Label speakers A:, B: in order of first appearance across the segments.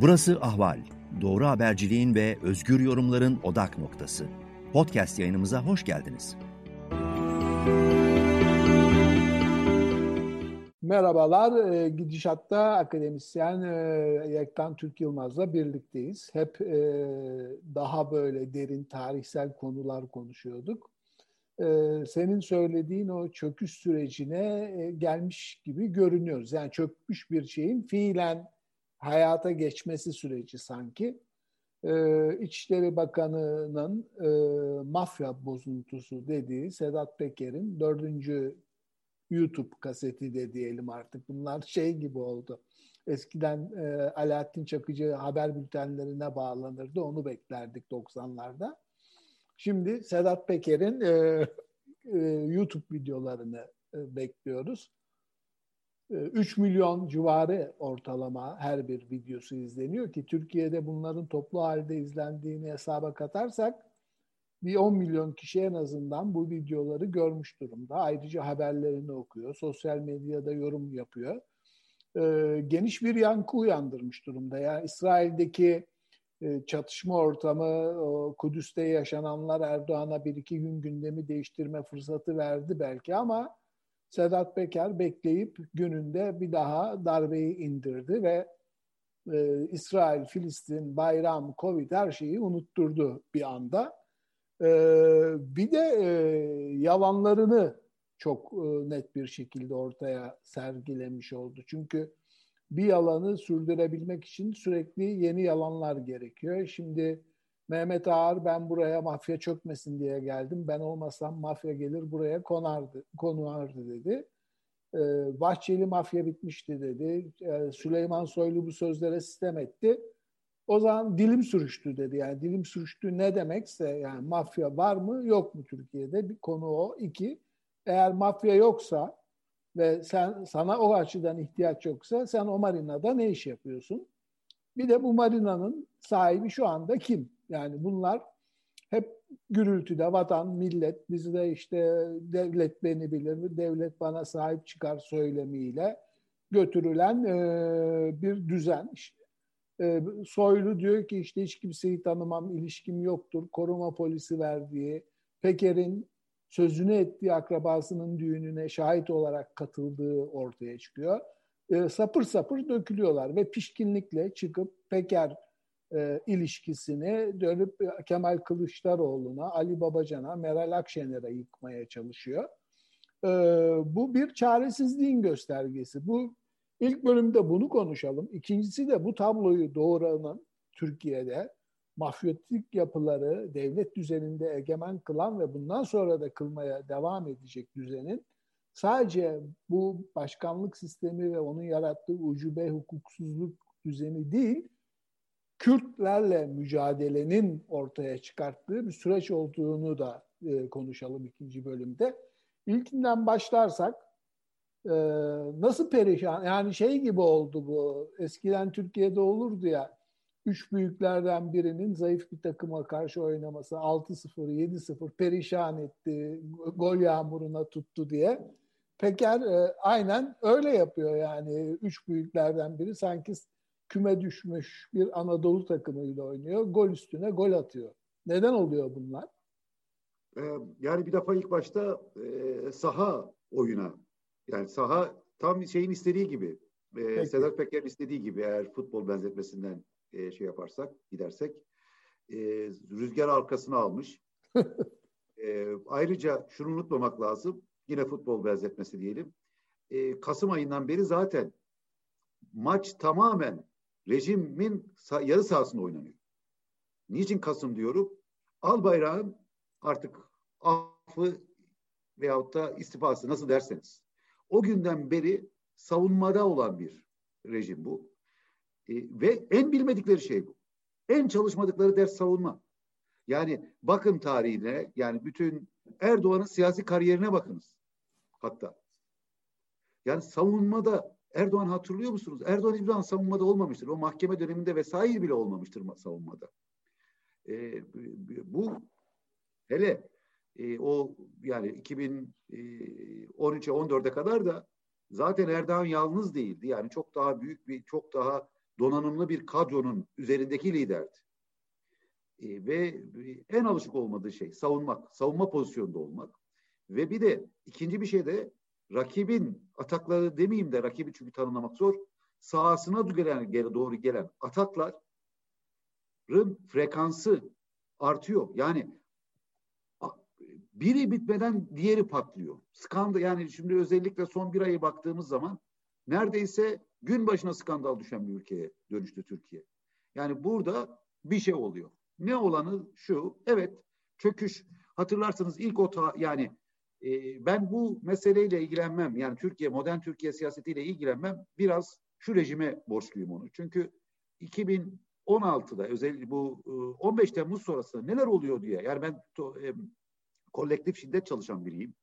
A: Burası Ahval. Doğru haberciliğin ve özgür yorumların odak noktası. Podcast yayınımıza hoş geldiniz.
B: Merhabalar, e, Gidişat'ta akademisyen e, Yektan Türk Yılmaz'la birlikteyiz. Hep e, daha böyle derin tarihsel konular konuşuyorduk. Senin söylediğin o çöküş sürecine gelmiş gibi görünüyoruz. Yani çökmüş bir şeyin fiilen hayata geçmesi süreci sanki. Ee, İçişleri Bakanı'nın e, mafya bozuntusu dediği Sedat Peker'in dördüncü YouTube kaseti de diyelim artık. Bunlar şey gibi oldu. Eskiden e, Alaaddin Çakıcı haber bültenlerine bağlanırdı. Onu beklerdik 90'larda. Şimdi Sedat Peker'in e, e, YouTube videolarını e, bekliyoruz. 3 ee, milyon civarı ortalama her bir videosu izleniyor ki Türkiye'de bunların toplu halde izlendiğini hesaba katarsak bir 10 milyon kişi en azından bu videoları görmüş durumda. Ayrıca haberlerini okuyor, sosyal medyada yorum yapıyor. Ee, geniş bir yankı uyandırmış durumda. Yani İsrail'deki e, çatışma ortamı, Kudüs'te yaşananlar Erdoğan'a bir iki gün gündemi değiştirme fırsatı verdi belki ama Sedat Peker bekleyip gününde bir daha darbeyi indirdi ve e, İsrail, Filistin, bayram, Covid her şeyi unutturdu bir anda. E, bir de e, yalanlarını çok e, net bir şekilde ortaya sergilemiş oldu. Çünkü bir yalanı sürdürebilmek için sürekli yeni yalanlar gerekiyor. Şimdi Mehmet Ağar ben buraya mafya çökmesin diye geldim. Ben olmasam mafya gelir buraya konardı, konuardı dedi. Ee, Bahçeli mafya bitmişti dedi. Ee, Süleyman Soylu bu sözlere sistem etti. O zaman dilim sürüştü dedi. Yani dilim sürüştü ne demekse yani mafya var mı yok mu Türkiye'de bir konu o. İki, eğer mafya yoksa ve sen sana o açıdan ihtiyaç yoksa sen o marinada ne iş yapıyorsun? Bir de bu marinanın sahibi şu anda kim? Yani bunlar hep gürültüde vatan, millet, bizde işte devlet beni bilir, devlet bana sahip çıkar söylemiyle götürülen e, bir düzen. E, Soylu diyor ki işte hiç kimseyi tanımam, ilişkim yoktur, koruma polisi verdiği, Peker'in sözünü ettiği akrabasının düğününe şahit olarak katıldığı ortaya çıkıyor. E, sapır sapır dökülüyorlar ve pişkinlikle çıkıp Peker e, ilişkisini dönüp Kemal Kılıçdaroğlu'na, Ali Babacan'a, Meral Akşener'e yıkmaya çalışıyor. E, bu bir çaresizliğin göstergesi. Bu ilk bölümde bunu konuşalım. İkincisi de bu tabloyu doğuranın Türkiye'de mafyatik yapıları devlet düzeninde egemen kılan ve bundan sonra da kılmaya devam edecek düzenin sadece bu başkanlık sistemi ve onun yarattığı ucube hukuksuzluk düzeni değil, Kürtlerle mücadelenin ortaya çıkarttığı bir süreç olduğunu da e, konuşalım ikinci bölümde. İlkinden başlarsak e, nasıl perişan yani şey gibi oldu bu eskiden Türkiye'de olurdu ya üç büyüklerden birinin zayıf bir takıma karşı oynaması 6-0 7-0 perişan etti gol yağmuruna tuttu diye. Peker e, aynen öyle yapıyor yani üç büyüklerden biri sanki küme düşmüş bir Anadolu takımıyla oynuyor. Gol üstüne gol atıyor. Neden oluyor bunlar?
C: Ee, yani bir defa ilk başta e, saha oyuna yani saha tam şeyin istediği gibi e, Sedat Peker'in istediği gibi eğer futbol benzetmesinden e, şey yaparsak gidersek e, rüzgar arkasına almış. e, ayrıca şunu unutmamak lazım yine futbol benzetmesi diyelim. E, Kasım ayından beri zaten maç tamamen rejimin yarı sahasında oynanıyor. Niçin Kasım diyorum? Al bayrağın artık affı veyahut da istifası nasıl derseniz. O günden beri savunmada olan bir rejim bu. E, ve en bilmedikleri şey bu. En çalışmadıkları ders savunma. Yani bakın tarihine yani bütün Erdoğan'ın siyasi kariyerine bakınız. Hatta. Yani savunmada Erdoğan hatırlıyor musunuz? Erdoğan hiçbir zaman savunmada olmamıştır. O mahkeme döneminde vesaire bile olmamıştır savunmada. E, bu hele e, o yani 2013'e 14'e kadar da zaten Erdoğan yalnız değildi. Yani çok daha büyük bir, çok daha donanımlı bir kadronun üzerindeki liderdi. E, ve en alışık olmadığı şey savunmak, savunma pozisyonunda olmak. Ve bir de ikinci bir şey de rakibin atakları demeyeyim de rakibi çünkü tanımlamak zor. Sahasına gelen, doğru gelen atakların frekansı artıyor. Yani biri bitmeden diğeri patlıyor. Skandal yani şimdi özellikle son bir ayı baktığımız zaman neredeyse gün başına skandal düşen bir ülkeye dönüştü Türkiye. Yani burada bir şey oluyor. Ne olanı şu, evet çöküş. Hatırlarsınız ilk o ta, yani ben bu meseleyle ilgilenmem. Yani Türkiye, modern Türkiye siyasetiyle ilgilenmem. Biraz şu rejime borçluyum onu. Çünkü 2016'da özellikle bu 15 Temmuz sonrası neler oluyor diye. Yani ben to, e, kolektif şiddet çalışan biriyim.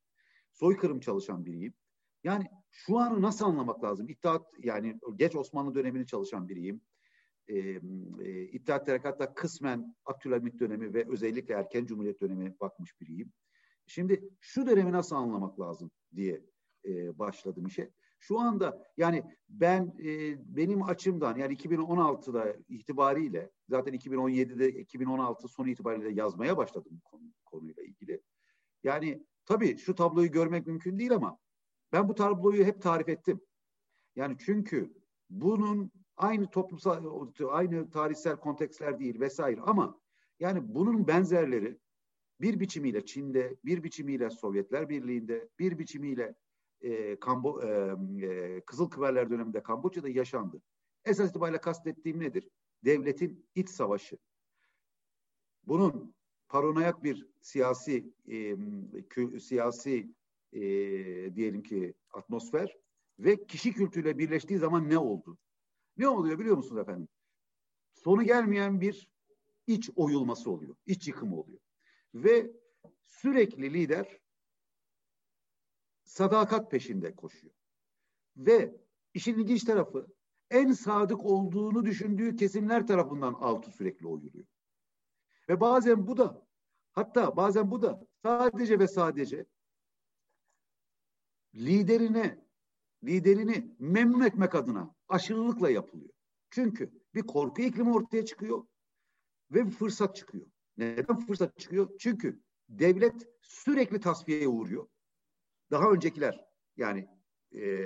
C: Soykırım çalışan biriyim. Yani şu anı nasıl anlamak lazım? İttihat yani geç Osmanlı dönemini çalışan biriyim. E, e, İttihat Terakat'ta kısmen Abdülhamit dönemi ve özellikle erken Cumhuriyet dönemi bakmış biriyim. Şimdi şu dönemi nasıl anlamak lazım diye e, başladım işe. Şu anda yani ben e, benim açımdan yani 2016'da itibariyle zaten 2017'de 2016 sonu itibariyle yazmaya başladım bu konu, konuyla ilgili. Yani tabii şu tabloyu görmek mümkün değil ama ben bu tabloyu hep tarif ettim. Yani çünkü bunun aynı toplumsal, aynı tarihsel kontekstler değil vesaire ama yani bunun benzerleri bir biçimiyle Çin'de, bir biçimiyle Sovyetler Birliği'nde, bir biçimiyle e, Kambo, e, e, Kızıl Kıverler döneminde Kamboçya'da yaşandı. Esas itibariyle kastettiğim nedir? Devletin iç savaşı. Bunun paranoyak bir siyasi e, kü, siyasi e, diyelim ki atmosfer ve kişi kültürüyle birleştiği zaman ne oldu? Ne oluyor biliyor musunuz efendim? Sonu gelmeyen bir iç oyulması oluyor. iç yıkımı oluyor. Ve sürekli lider sadakat peşinde koşuyor. Ve işin ilginç tarafı en sadık olduğunu düşündüğü kesimler tarafından altı sürekli oyuluyor. Ve bazen bu da hatta bazen bu da sadece ve sadece liderine liderini memnun etmek adına aşırılıkla yapılıyor. Çünkü bir korku iklimi ortaya çıkıyor ve bir fırsat çıkıyor. Neden fırsat çıkıyor? Çünkü devlet sürekli tasfiyeye uğruyor. Daha öncekiler yani e,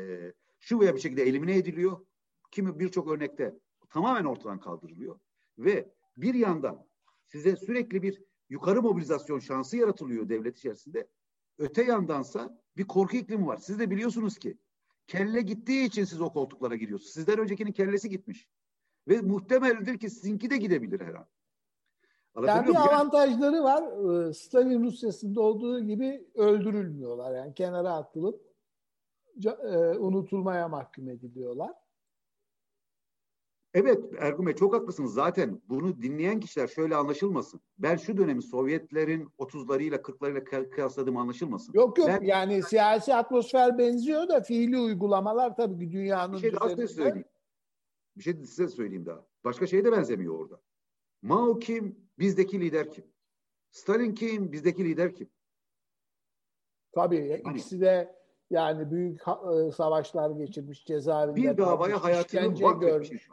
C: şu veya bir şekilde elimine ediliyor. Kimi birçok örnekte tamamen ortadan kaldırılıyor. Ve bir yandan size sürekli bir yukarı mobilizasyon şansı yaratılıyor devlet içerisinde. Öte yandansa bir korku iklimi var. Siz de biliyorsunuz ki kelle gittiği için siz o koltuklara giriyorsunuz. Sizden öncekinin kellesi gitmiş. Ve muhtemeldir ki sizinki de gidebilir her.
B: Yani bir avantajları var. Ee, Stalin Rusyası'nda olduğu gibi öldürülmüyorlar. Yani kenara atılıp e, unutulmaya mahkum ediliyorlar.
C: Evet Ergun Bey çok haklısınız. Zaten bunu dinleyen kişiler şöyle anlaşılmasın. Ben şu dönemi Sovyetlerin 30'larıyla 40'larıyla kıyasladığım anlaşılmasın.
B: Yok yok
C: ben,
B: yani siyasi atmosfer benziyor da fiili uygulamalar tabii ki dünyanın
C: bir şey daha size söyleyeyim. Bir şey size söyleyeyim daha. Başka şey de benzemiyor orada. Mao kim? Bizdeki lider kim? Stalin kim? Bizdeki lider kim?
B: Tabii hani, ikisi de yani büyük e, savaşlar geçirmiş cezaevinde.
C: Bir davaya hayatını vakfetmiş.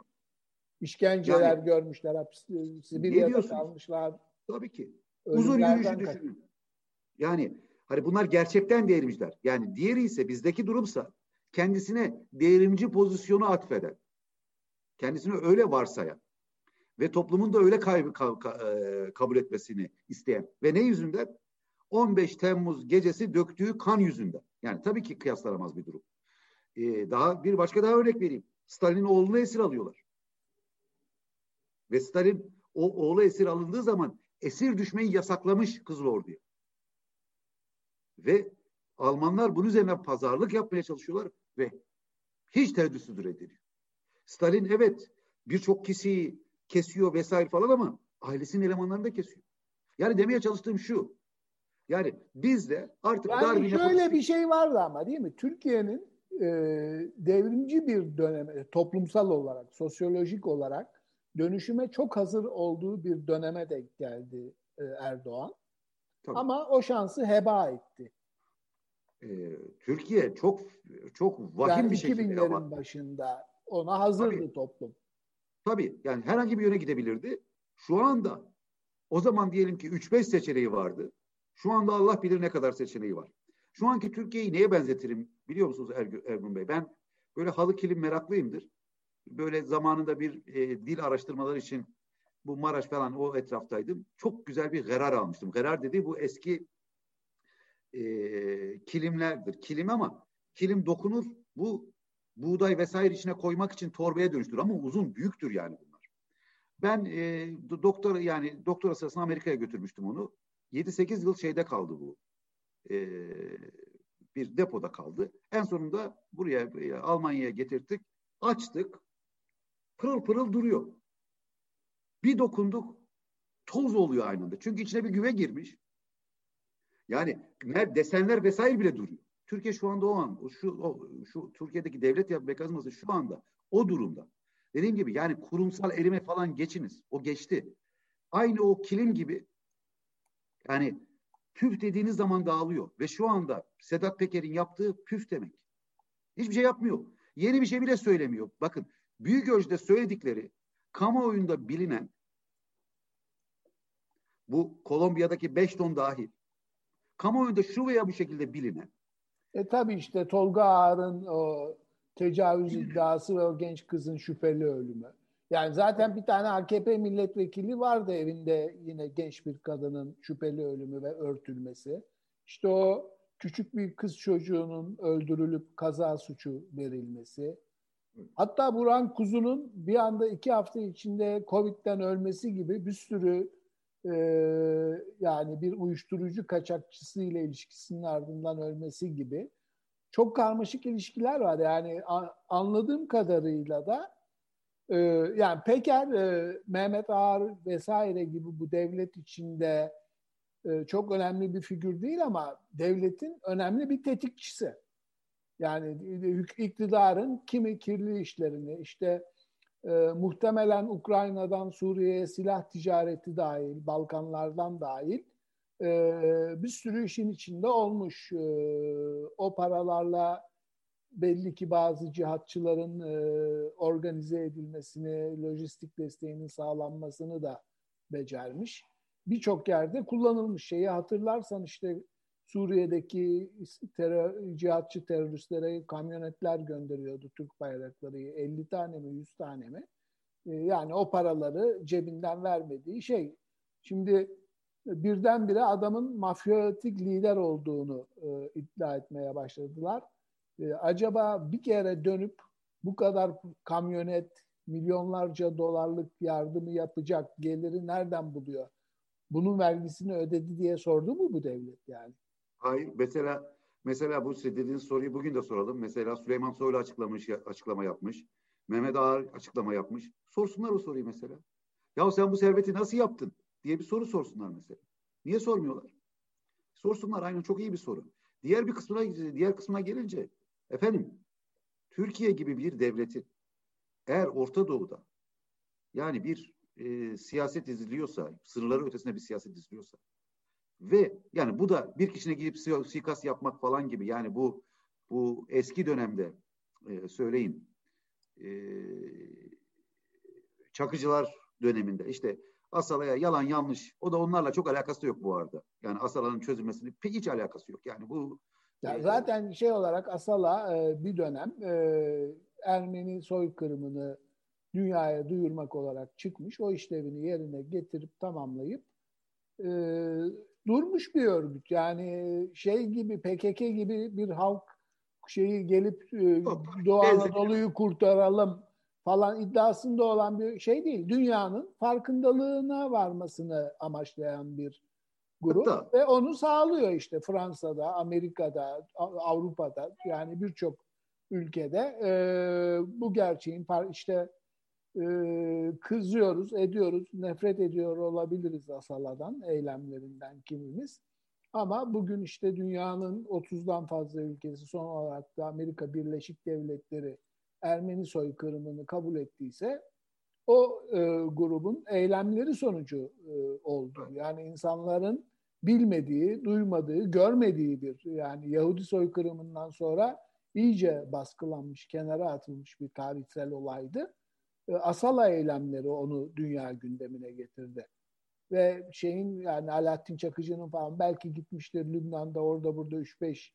B: İşkenceler yani, görmüşler, hapis, Sibirya'da kalmışlar.
C: Tabii ki. Uzun yürüyüşü düşünün. Yani hani bunlar gerçekten devrimciler. Yani diğeri ise bizdeki durumsa kendisine devrimci pozisyonu atfeden. Kendisini öyle varsayan ve toplumun da öyle kaybı e, kabul etmesini isteyen ve ne yüzünden? 15 Temmuz gecesi döktüğü kan yüzünden. Yani tabii ki kıyaslanamaz bir durum. Ee, daha bir başka daha örnek vereyim. Stalin'in oğlunu esir alıyorlar. Ve Stalin o oğlu esir alındığı zaman esir düşmeyi yasaklamış Kızıl Ordu'ya. Ve Almanlar bunun üzerine pazarlık yapmaya çalışıyorlar ve hiç tereddütsüz reddediyor. Stalin evet birçok kişiyi kesiyor vesaire falan ama ailesinin elemanlarını da kesiyor. Yani demeye çalıştığım şu. Yani biz de artık
B: yani Darwin'e şöyle pozitif... bir şey vardı ama değil mi? Türkiye'nin e, devrimci bir döneme toplumsal olarak, sosyolojik olarak dönüşüme çok hazır olduğu bir döneme denk geldi e, Erdoğan. Tabii. Ama o şansı heba etti.
C: Ee, Türkiye çok çok vahim yani bir şekilde
B: 2000'lerin başında ona hazırdı Tabii. toplum.
C: Tabii yani herhangi bir yöne gidebilirdi. Şu anda o zaman diyelim ki 3-5 seçeneği vardı. Şu anda Allah bilir ne kadar seçeneği var. Şu anki Türkiye'yi neye benzetirim biliyor musunuz Ergün, Ergun Bey? Ben böyle halı kilim meraklıyımdır. Böyle zamanında bir e, dil araştırmaları için bu Maraş falan o etraftaydım. Çok güzel bir gerar almıştım. Gerar dediği bu eski e, kilimlerdir. Kilim ama kilim dokunur. Bu buğday vesaire içine koymak için torbaya dönüştür ama uzun, büyüktür yani bunlar. Ben e, doktor yani doktora sırasında Amerika'ya götürmüştüm onu. 7-8 yıl şeyde kaldı bu. E, bir depoda kaldı. En sonunda buraya e, Almanya'ya getirdik. Açtık. Pırıl pırıl duruyor. Bir dokunduk toz oluyor aynı anda. Çünkü içine bir güve girmiş. Yani desenler vesaire bile duruyor. Türkiye şu anda o an, şu, o, şu Türkiye'deki devlet yapı mekanizması şu anda o durumda. Dediğim gibi yani kurumsal erime falan geçiniz. O geçti. Aynı o kilim gibi yani püf dediğiniz zaman dağılıyor. Ve şu anda Sedat Peker'in yaptığı püf demek. Hiçbir şey yapmıyor. Yeni bir şey bile söylemiyor. Bakın büyük ölçüde söyledikleri kamuoyunda bilinen bu Kolombiya'daki 5 ton dahil kamuoyunda şu veya bu şekilde bilinen
B: e tabi işte Tolga Ağar'ın o tecavüz iddiası ve o genç kızın şüpheli ölümü. Yani zaten bir tane AKP milletvekili vardı evinde yine genç bir kadının şüpheli ölümü ve örtülmesi. İşte o küçük bir kız çocuğunun öldürülüp kaza suçu verilmesi. Hatta Burhan Kuzu'nun bir anda iki hafta içinde Covid'den ölmesi gibi bir sürü e, yani bir uyuşturucu kaçakçısı ile ilişkisinin ardından ölmesi gibi çok karmaşık ilişkiler var. Yani anladığım kadarıyla da e, yani Peker, e, Mehmet Ağar vesaire gibi bu devlet içinde e, çok önemli bir figür değil ama devletin önemli bir tetikçisi. Yani iktidarın kimi kirli işlerini işte e, muhtemelen Ukrayna'dan Suriye'ye silah ticareti dahil, Balkanlardan dahil e, bir sürü işin içinde olmuş. E, o paralarla belli ki bazı cihatçıların e, organize edilmesini, lojistik desteğinin sağlanmasını da becermiş. Birçok yerde kullanılmış şeyi hatırlarsan işte Suriye'deki terör, cihatçı teröristlere kamyonetler gönderiyordu Türk bayrakları. 50 tane mi 100 tane mi? Ee, yani o paraları cebinden vermediği şey. Şimdi birdenbire adamın mafyatik lider olduğunu e, iddia etmeye başladılar. E, acaba bir kere dönüp bu kadar kamyonet milyonlarca dolarlık yardımı yapacak geliri nereden buluyor? Bunun vergisini ödedi diye sordu mu bu devlet yani?
C: Hayır. Mesela mesela bu dediğiniz soruyu bugün de soralım. Mesela Süleyman Soylu açıklamış, açıklama yapmış. Mehmet Ağar açıklama yapmış. Sorsunlar o soruyu mesela. Ya sen bu serveti nasıl yaptın diye bir soru sorsunlar mesela. Niye sormuyorlar? Sorsunlar aynen çok iyi bir soru. Diğer bir kısmına diğer kısmına gelince efendim Türkiye gibi bir devletin eğer Orta Doğu'da yani bir e, siyaset izliyorsa, sınırları ötesinde bir siyaset izliyorsa ve yani bu da bir kişine gidip suikast yapmak falan gibi yani bu bu eski dönemde e, söyleyin e, Çakıcılar döneminde işte Asala'ya yalan yanlış o da onlarla çok alakası yok bu arada. Yani Asala'nın çözülmesinin hiç alakası yok. Yani bu
B: ya e, zaten şey olarak Asala e, bir dönem e, Ermeni soykırımını dünyaya duyurmak olarak çıkmış. O işlevini yerine getirip tamamlayıp e, durmuş bir örgüt. Yani şey gibi PKK gibi bir halk şeyi gelip e, Doğu Anadolu'yu kurtaralım falan iddiasında olan bir şey değil. Dünyanın farkındalığına varmasını amaçlayan bir grup Hatta, ve onu sağlıyor işte Fransa'da, Amerika'da, Avrupa'da yani birçok ülkede e, bu gerçeğin işte e, kızıyoruz, ediyoruz, nefret ediyor olabiliriz Asala'dan, eylemlerinden kimimiz. Ama bugün işte dünyanın 30'dan fazla ülkesi son olarak da Amerika Birleşik Devletleri Ermeni soykırımını kabul ettiyse o e, grubun eylemleri sonucu e, oldu. Yani insanların bilmediği, duymadığı, görmediği bir yani Yahudi soykırımından sonra iyice baskılanmış, kenara atılmış bir tarihsel olaydı. E, Asala eylemleri onu dünya gündemine getirdi. Ve şeyin yani Alaaddin Çakıcı'nın falan belki gitmiştir Lübnan'da orada burada 3-5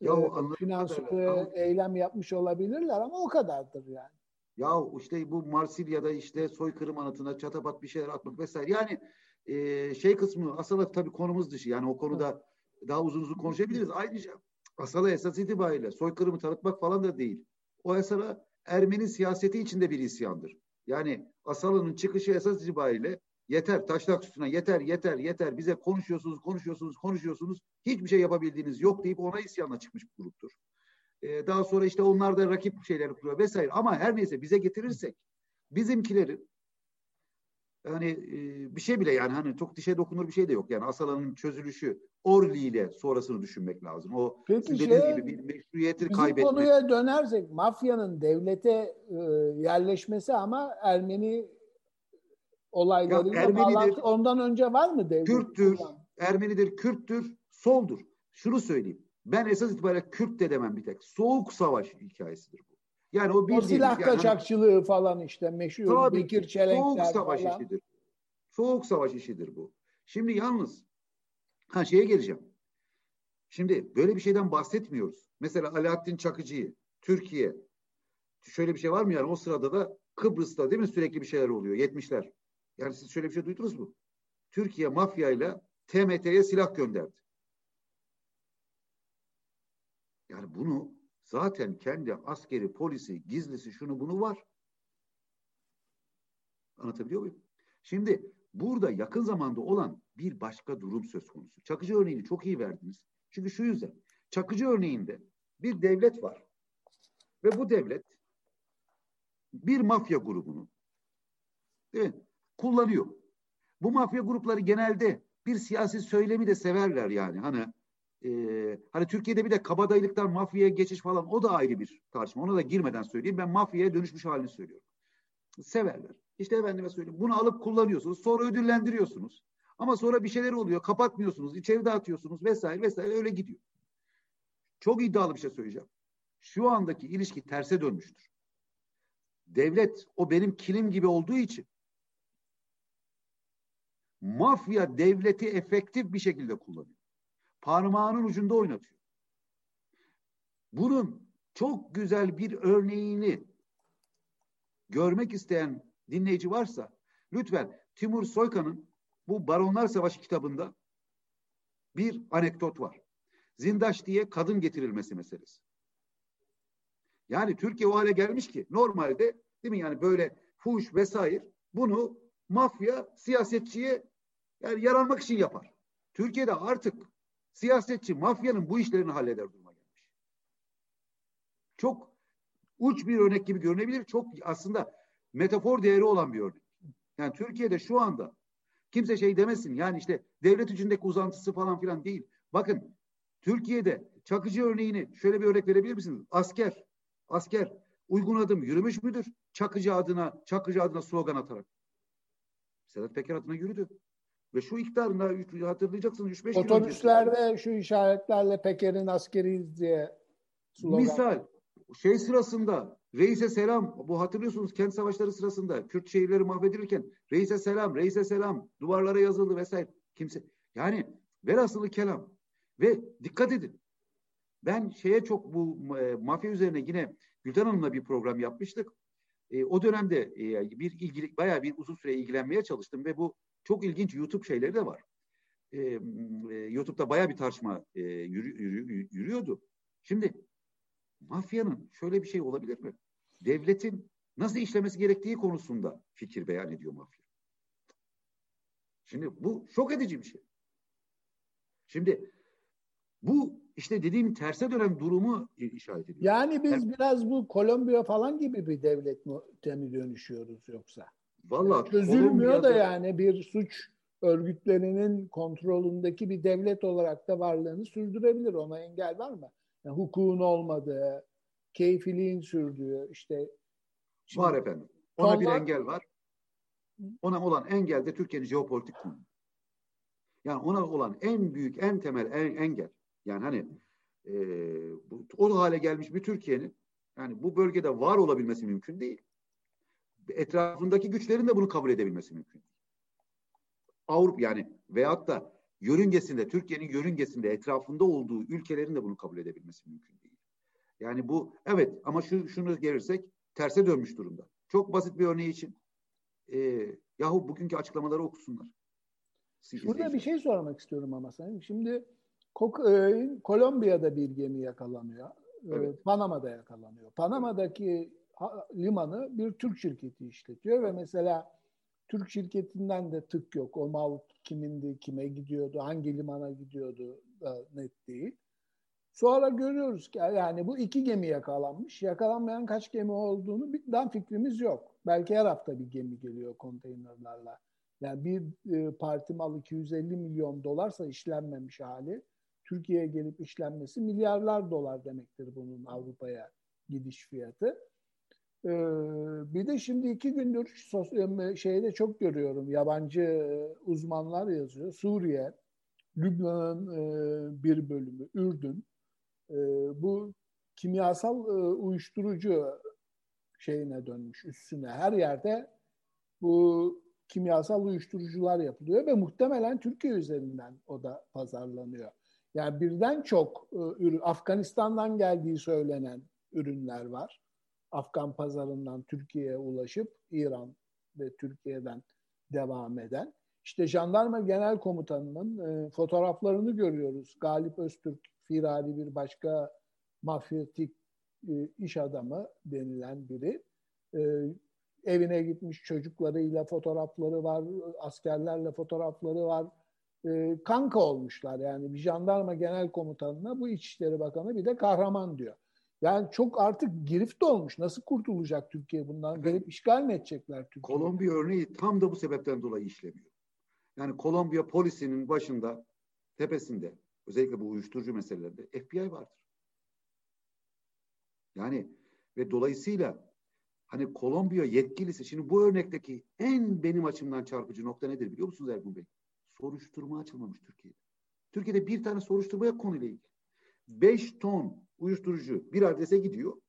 C: ya
B: e, finanslı eylem yapmış olabilirler ama o kadardır yani.
C: Ya işte bu Marsilya'da işte soykırım anıtına çatapat bir şeyler atmak vesaire. Yani e, şey kısmı Asala tabii konumuz dışı. Yani o konuda evet. daha uzun uzun konuşabiliriz. Ayrıca Asala esas itibariyle soykırımı tanıtmak falan da değil. O esara Ermeni siyaseti içinde bir isyandır. Yani Asala'nın çıkışı esas itibariyle yeter taşlak üstüne yeter yeter yeter bize konuşuyorsunuz konuşuyorsunuz konuşuyorsunuz hiçbir şey yapabildiğiniz yok deyip ona isyanla çıkmış bir gruptur. Ee, daha sonra işte onlar da rakip şeyler kuruyor vesaire ama her neyse bize getirirsek bizimkilerin hani e, bir şey bile yani hani çok dişe dokunur bir şey de yok. Yani Asala'nın çözülüşü Orli ile sonrasını düşünmek lazım. O
B: Peki şey, gibi bir meşruiyeti kaybetmek. konuya dönersek mafyanın devlete e, yerleşmesi ama Ermeni olaylarıyla ya, bağlantı ondan önce var mı devlet?
C: Kürttür, Ermenidir, Kürttür, soldur. Şunu söyleyeyim. Ben esas itibariyle Kürt de demem bir tek. Soğuk savaş hikayesidir bu.
B: Yani o, o silah yani, kaçakçılığı hani, falan işte meşhur tabii, Bekir Çelenkler
C: Soğuk savaş falan. işidir. Soğuk savaş işidir bu. Şimdi yalnız ha şeye geleceğim. Şimdi böyle bir şeyden bahsetmiyoruz. Mesela Alaaddin Çakıcı'yı Türkiye şöyle bir şey var mı yani o sırada da Kıbrıs'ta değil mi sürekli bir şeyler oluyor 70'ler. Yani siz şöyle bir şey duydunuz mu? Türkiye mafyayla TMT'ye silah gönderdi. Yani bunu zaten kendi askeri, polisi, gizlisi şunu bunu var. Anlatabiliyor muyum? Şimdi burada yakın zamanda olan bir başka durum söz konusu. Çakıcı örneğini çok iyi verdiniz. Çünkü şu yüzden Çakıcı örneğinde bir devlet var. Ve bu devlet bir mafya grubunu değil mi, kullanıyor. Bu mafya grupları genelde bir siyasi söylemi de severler yani. Hani e, hani Türkiye'de bir de kabadayılıktan mafyaya geçiş falan o da ayrı bir tartışma. Ona da girmeden söyleyeyim. Ben mafyaya dönüşmüş halini söylüyorum. Severler. İşte efendime söyleyeyim. Bunu alıp kullanıyorsunuz. Sonra ödüllendiriyorsunuz. Ama sonra bir şeyler oluyor. Kapatmıyorsunuz. içeri dağıtıyorsunuz vesaire vesaire öyle gidiyor. Çok iddialı bir şey söyleyeceğim. Şu andaki ilişki terse dönmüştür. Devlet o benim kilim gibi olduğu için mafya devleti efektif bir şekilde kullanıyor. Parmağının ucunda oynatıyor. Bunun çok güzel bir örneğini görmek isteyen dinleyici varsa lütfen Timur Soykan'ın bu Baronlar Savaşı kitabında bir anekdot var. Zindaş diye kadın getirilmesi meselesi. Yani Türkiye o hale gelmiş ki normalde değil mi yani böyle fuş vesaire bunu mafya siyasetçiye yani yaranmak için yapar. Türkiye'de artık siyasetçi mafyanın bu işlerini halleder duruma gelmiş. Çok uç bir örnek gibi görünebilir. Çok aslında metafor değeri olan bir örnek. Yani Türkiye'de şu anda kimse şey demesin yani işte devlet içindeki uzantısı falan filan değil. Bakın Türkiye'de çakıcı örneğini şöyle bir örnek verebilir misiniz? Asker, asker uygun adım yürümüş müdür? Çakıcı adına, çakıcı adına slogan atarak. Sedat Peker adına yürüdü. Ve şu iktidarın hatırlayacaksınız 3-5
B: Otobüslerde şu işaretlerle Peker'in askeriyiz diye
C: slogan. Misal şey sırasında Reis'e selam bu hatırlıyorsunuz kent savaşları sırasında Kürt şehirleri mahvedilirken Reis'e selam, Reis'e selam duvarlara yazıldı vesaire. Kimse yani velhasılı kelam ve dikkat edin ben şeye çok bu e, mafya üzerine yine Gülten Hanım'la bir program yapmıştık. E, o dönemde e, bir ilgili bayağı bir uzun süre ilgilenmeye çalıştım ve bu çok ilginç YouTube şeyleri de var. E, e, YouTube'da bayağı bir tartışma e, yürü, yürü, yürüyordu. Şimdi mafyanın şöyle bir şey olabilir mi? Devletin nasıl işlemesi gerektiği konusunda fikir beyan ediyor mafya. Şimdi bu şok edici bir şey. Şimdi bu işte dediğim terse dönen durumu işaret ediyor.
B: Yani biz yani, biraz bu Kolombiya falan gibi bir devlet mi dönüşüyoruz yoksa?
C: Vallahi
B: çözülmüyor da yani bir suç örgütlerinin kontrolündeki bir devlet olarak da varlığını sürdürebilir. Ona engel var mı? Yani hukukun olmadığı, keyfiliğin sürdüğü işte
C: var efendim. Ona tonlar... bir engel var. Ona olan engel de Türkiye'nin jeopolitik konumu. Yani ona olan en büyük, en temel en, engel. Yani hani e, bu, o hale gelmiş bir Türkiye'nin yani bu bölgede var olabilmesi mümkün değil etrafındaki güçlerin de bunu kabul edebilmesi mümkün. Avrupa yani veyahut da yörüngesinde, Türkiye'nin yörüngesinde etrafında olduğu ülkelerin de bunu kabul edebilmesi mümkün değil. Yani bu evet ama şu, şunu gelirsek terse dönmüş durumda. Çok basit bir örneği için e, yahu bugünkü açıklamaları okusunlar.
B: Burada bir şey sormak istiyorum ama sen. Şimdi Kolombiya'da bir gemi yakalanıyor. Evet. Panama'da yakalanıyor. Panama'daki limanı bir Türk şirketi işletiyor ve mesela Türk şirketinden de tık yok. O mal kimindi, kime gidiyordu, hangi limana gidiyordu da net değil. Sonra görüyoruz ki yani bu iki gemi yakalanmış. Yakalanmayan kaç gemi olduğunu birden fikrimiz yok. Belki her hafta bir gemi geliyor konteynerlarla. Yani bir e, parti mal 250 milyon dolarsa işlenmemiş hali Türkiye'ye gelip işlenmesi milyarlar dolar demektir bunun Avrupa'ya gidiş fiyatı. Ee, bir de şimdi iki gündür e, şeyde çok görüyorum yabancı e, uzmanlar yazıyor. Suriye, Lübnan'ın e, bir bölümü, Ürdün bu kimyasal uyuşturucu şeyine dönmüş üstüne. Her yerde bu kimyasal uyuşturucular yapılıyor ve muhtemelen Türkiye üzerinden o da pazarlanıyor. Yani birden çok ürün, Afganistan'dan geldiği söylenen ürünler var. Afgan pazarından Türkiye'ye ulaşıp İran ve Türkiye'den devam eden. İşte jandarma genel komutanının e, fotoğraflarını görüyoruz. Galip Öztürk firari bir başka mafyatik e, iş adamı denilen biri. E, evine gitmiş çocuklarıyla fotoğrafları var, askerlerle fotoğrafları var. E, kanka olmuşlar yani bir jandarma genel komutanına bu İçişleri Bakanı bir de kahraman diyor. Yani çok artık girift olmuş. Nasıl kurtulacak Türkiye bundan? Gelip işgal mi edecekler Türkiye?
C: Kolombiya örneği tam da bu sebepten dolayı işlemiyor. Yani Kolombiya polisinin başında, tepesinde, özellikle bu uyuşturucu meselelerinde FBI vardır. Yani ve dolayısıyla hani Kolombiya yetkilisi, şimdi bu örnekteki en benim açımdan çarpıcı nokta nedir biliyor musunuz Ergun Bey? Soruşturma açılmamış Türkiye'de. Türkiye'de bir tane soruşturma yok konuyla ilgili. Beş ton uyuşturucu bir adrese gidiyor.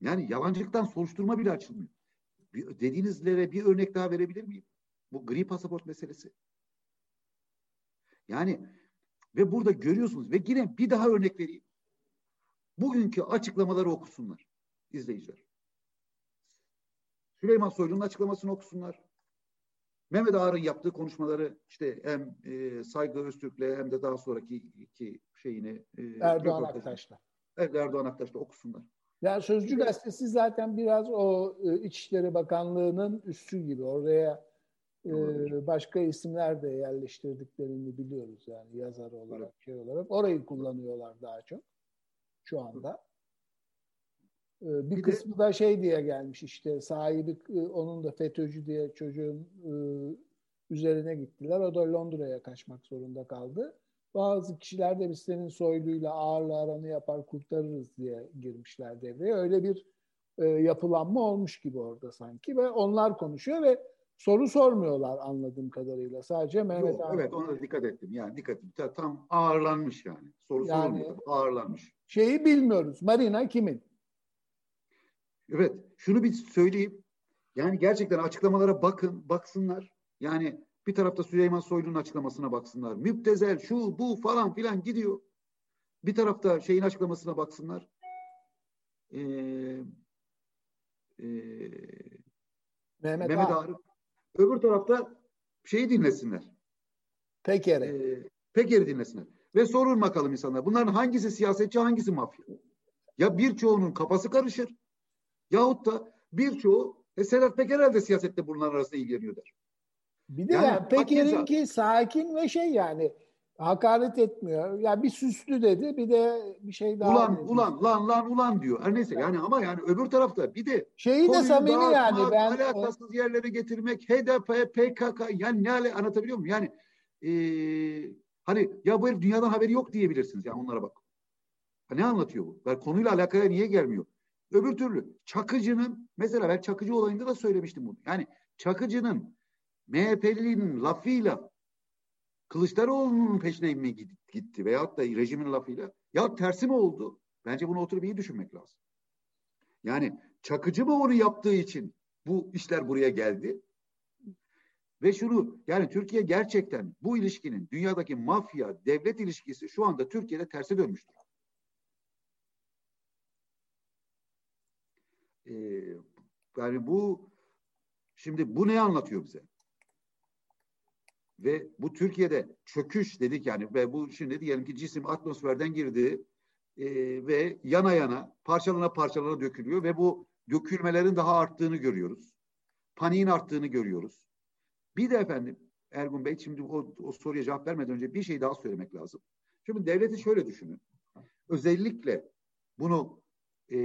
C: Yani yalancılıktan soruşturma bile açılmıyor. Bir, dediğinizlere bir örnek daha verebilir miyim? Bu gri pasaport meselesi. Yani ve burada görüyorsunuz ve yine bir daha örnek vereyim. Bugünkü açıklamaları okusunlar izleyiciler. Süleyman Soylu'nun açıklamasını okusunlar. Mehmet Ağar'ın yaptığı konuşmaları işte hem e, Saygı Öztürk'le hem de daha sonraki iki şeyini
B: e, Erdoğan Aktaş'la.
C: Evet Erdoğan Aktaş'la okusunlar.
B: Yani Sözcü Gazetesi zaten biraz o e, İçişleri Bakanlığı'nın üssü gibi. Oraya e, başka isimler de yerleştirdiklerini biliyoruz yani yazar olarak, şey olarak. Orayı kullanıyorlar daha çok şu anda. E, bir, bir kısmı de, da şey diye gelmiş işte sahibi e, onun da FETÖ'cü diye çocuğun e, üzerine gittiler. O da Londra'ya kaçmak zorunda kaldı. Bazı kişiler de biz senin soyluyla ağırla aranı yapar kurtarırız diye girmişler devreye. Öyle bir e, yapılanma olmuş gibi orada sanki ve onlar konuşuyor ve soru sormuyorlar anladığım kadarıyla. Sadece Mehmet
C: Yok, Evet ona dikkat ettim. Yani dikkat ettim. Tam ağırlanmış yani. Soru yani, sormuyor. Ağırlanmış.
B: Şeyi bilmiyoruz. Marina kimin?
C: Evet. Şunu bir söyleyeyim. Yani gerçekten açıklamalara bakın, baksınlar. Yani bir tarafta Süleyman Soylu'nun açıklamasına baksınlar. Müptezel şu bu falan filan gidiyor. Bir tarafta şeyin açıklamasına baksınlar. Ee, e, Mehmet, Mehmet Arif. Öbür tarafta şeyi dinlesinler.
B: Peker'i.
C: Ee, Peker'i dinlesinler. Ve sorun bakalım insanlar. Bunların hangisi siyasetçi hangisi mafya? Ya birçoğunun kafası karışır. Yahut da birçoğu e, Sedat Peker herhalde siyasette bunların arasında ilgileniyor der.
B: Bir de yani, yani Peker'inki sakin ve şey yani hakaret etmiyor. Ya bir süslü dedi bir de bir şey daha.
C: Ulan dedi. ulan lan lan ulan diyor. Her neyse yani ama yani öbür tarafta bir de
B: şeyi de samimi yani ben
C: alakasız yerlere getirmek HDP PKK yani ne ale anlatabiliyor muyum? Yani e, hani ya bu dünyadan haberi yok diyebilirsiniz yani onlara bak. Ne anlatıyor bu? Yani konuyla alakaya niye gelmiyor? Öbür türlü Çakıcı'nın mesela ben Çakıcı olayında da söylemiştim bunu. Yani Çakıcı'nın MHP'linin lafıyla Kılıçdaroğlu'nun peşine mi gitti veyahut da rejimin lafıyla ya tersi mi oldu? Bence bunu oturup iyi düşünmek lazım. Yani Çakıcı mı onu yaptığı için bu işler buraya geldi? Ve şunu yani Türkiye gerçekten bu ilişkinin dünyadaki mafya devlet ilişkisi şu anda Türkiye'de terse dönmüştür. Ee, yani bu şimdi bu ne anlatıyor bize? Ve bu Türkiye'de çöküş dedik yani ve bu şimdi diyelim ki cisim atmosferden girdi e, ve yana yana parçalana parçalana dökülüyor ve bu dökülmelerin daha arttığını görüyoruz. Paniğin arttığını görüyoruz. Bir de efendim Ergun Bey şimdi o, o soruya cevap vermeden önce bir şey daha söylemek lazım. Şimdi devleti şöyle düşünün. Özellikle bunu e,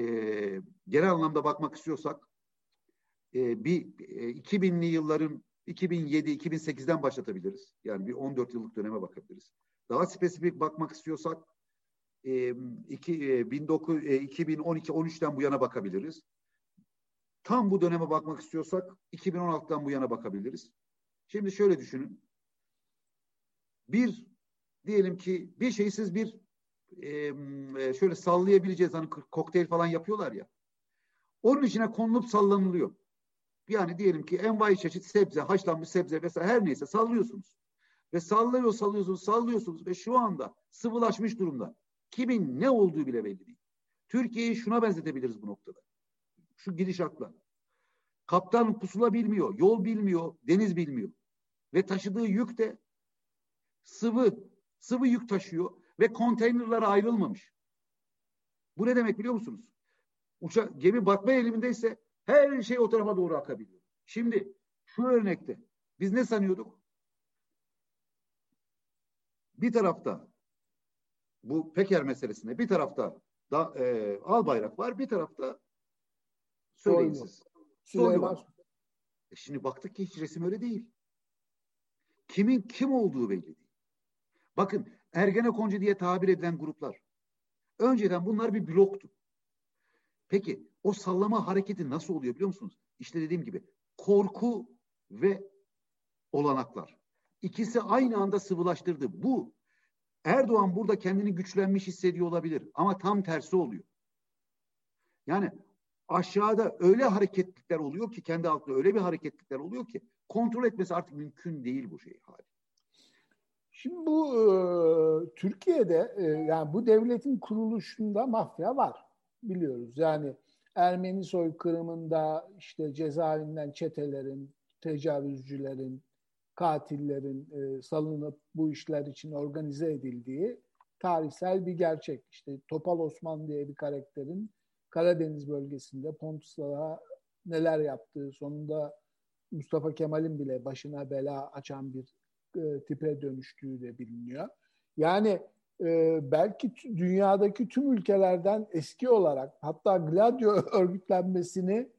C: genel anlamda bakmak istiyorsak e, bir e, 2000'li yılların 2007-2008'den başlatabiliriz. Yani bir 14 yıllık döneme bakabiliriz. Daha spesifik bakmak istiyorsak e, iki, e, 19, e, 2012-13'ten bu yana bakabiliriz. Tam bu döneme bakmak istiyorsak 2016'dan bu yana bakabiliriz. Şimdi şöyle düşünün. Bir diyelim ki bir şeyi siz bir e, şöyle sallayabileceğiz hani kokteyl falan yapıyorlar ya. Onun içine konulup sallanılıyor. Yani diyelim ki envai çeşit sebze, haşlanmış sebze vesaire her neyse sallıyorsunuz. Ve sallıyor, sallıyorsunuz, sallıyorsunuz ve şu anda sıvılaşmış durumda. Kimin ne olduğu bile belli değil. Türkiye'yi şuna benzetebiliriz bu noktada. Şu gidişatla. Kaptan pusula bilmiyor, yol bilmiyor, deniz bilmiyor. Ve taşıdığı yük de sıvı, sıvı yük taşıyor ve konteynerlara ayrılmamış. Bu ne demek biliyor musunuz? Uçak, gemi batma eğilimindeyse her şey o tarafa doğru akabiliyor. Şimdi şu örnekte biz ne sanıyorduk? Bir tarafta bu Peker meselesinde bir tarafta da, e, al bayrak var bir tarafta söyleyin siz. Süleyman. E şimdi baktık ki hiç resim öyle değil. Kimin kim olduğu belli değil. Bakın Ergenekoncu diye tabir edilen gruplar. Önceden bunlar bir bloktu. Peki o sallama hareketi nasıl oluyor biliyor musunuz? İşte dediğim gibi korku ve olanaklar. İkisi aynı anda sıvılaştırdı. Bu Erdoğan burada kendini güçlenmiş hissediyor olabilir ama tam tersi oluyor. Yani aşağıda öyle hareketlikler oluyor ki kendi altında öyle bir hareketlikler oluyor ki kontrol etmesi artık mümkün değil bu şey hali.
B: Şimdi bu e, Türkiye'de e, yani bu devletin kuruluşunda mafya var biliyoruz. Yani Ermeni soykırımında işte cezaevinden çetelerin, tecavüzcülerin, katillerin e, salınıp bu işler için organize edildiği tarihsel bir gerçek. İşte Topal Osman diye bir karakterin Karadeniz bölgesinde Pontuslara neler yaptığı, sonunda Mustafa Kemal'in bile başına bela açan bir e, tipe dönüştüğü de biliniyor. Yani e, belki dünyadaki tüm ülkelerden eski olarak hatta Gladio örgütlenmesini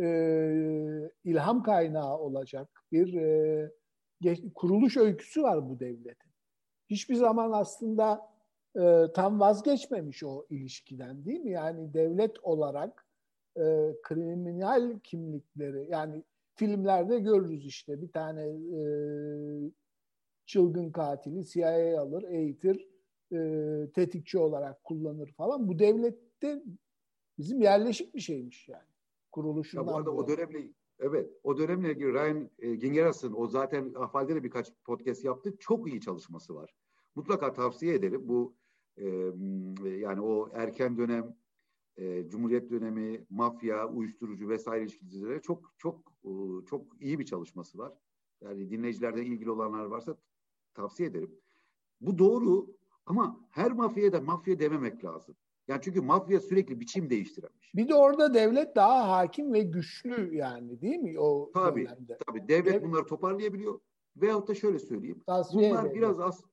B: e, ilham kaynağı olacak bir e, kuruluş öyküsü var bu devletin. Hiçbir zaman aslında e, tam vazgeçmemiş o ilişkiden değil mi? Yani devlet olarak e, kriminal kimlikleri yani filmlerde görürüz işte bir tane e, çılgın katili CIA alır, eğitir, e, tetikçi olarak kullanır falan. Bu devlette bizim yerleşik bir şeymiş yani. Kuruluşundan.
C: Ya bu arada o dönemle evet o dönemle ilgili Ryan e, Gingeras'ın o zaten Afal'de de birkaç podcast yaptı. Çok iyi çalışması var. Mutlaka tavsiye ederim. Bu e, yani o erken dönem e, Cumhuriyet dönemi, mafya, uyuşturucu vesaire ilişkileri çok çok e, çok iyi bir çalışması var. Yani dinleyicilerden ilgili olanlar varsa tavsiye ederim. Bu doğru ama her mafyaya da mafya dememek lazım. Yani çünkü mafya sürekli biçim değiştiremiş.
B: Bir de orada devlet daha hakim ve güçlü yani değil mi o
C: tabii, dönemde? Tabii devlet Dev... bunları toparlayabiliyor. Veyahut da şöyle söyleyeyim.
B: Tasfiye
C: bunlar biraz az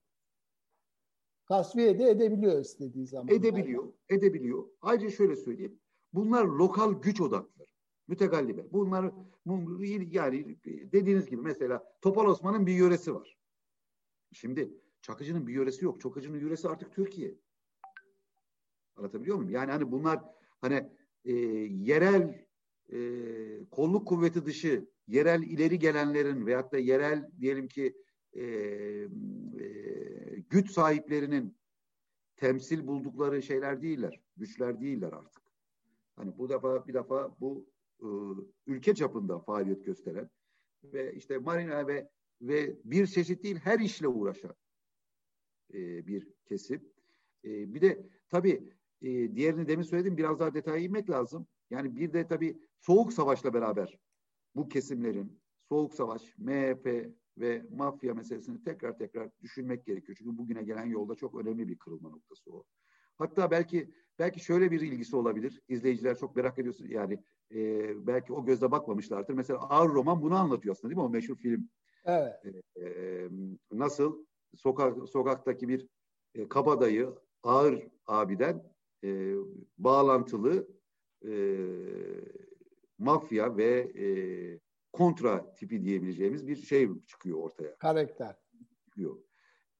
B: tasfiye de edebiliyor istediği zaman.
C: Edebiliyor, edebiliyor. Ayrıca şöyle söyleyeyim. Bunlar lokal güç odakları. Mütegallibe. Bunlar yani dediğiniz gibi mesela Topal Osman'ın bir yöresi var. Şimdi Çakıcı'nın bir yöresi yok. Çakıcı'nın yöresi artık Türkiye. Anlatabiliyor muyum? Yani hani bunlar hani e, yerel e, kolluk kuvveti dışı yerel ileri gelenlerin veyahut da yerel diyelim ki e, e, güç sahiplerinin temsil buldukları şeyler değiller. Güçler değiller artık. Hani bu defa bir defa bu e, ülke çapında faaliyet gösteren ve işte marina ve ve bir çeşit değil her işle uğraşan e, bir kesim. E, bir de tabii e, diğerini demin söyledim biraz daha detaya inmek lazım. Yani bir de tabii soğuk savaşla beraber bu kesimlerin soğuk savaş, MHP ve mafya meselesini tekrar tekrar düşünmek gerekiyor. Çünkü bugüne gelen yolda çok önemli bir kırılma noktası o. Hatta belki belki şöyle bir ilgisi olabilir. İzleyiciler çok merak ediyorsun yani e, belki o gözle bakmamışlardır. Mesela Ağır Roman bunu anlatıyor aslında değil mi? O meşhur film.
B: Evet.
C: E, e, nasıl sokak sokaktaki bir e, kabadayı Ağır abiden e, bağlantılı e, mafya ve e, kontra tipi diyebileceğimiz bir şey çıkıyor ortaya.
B: Karakter.
C: Çıkıyor.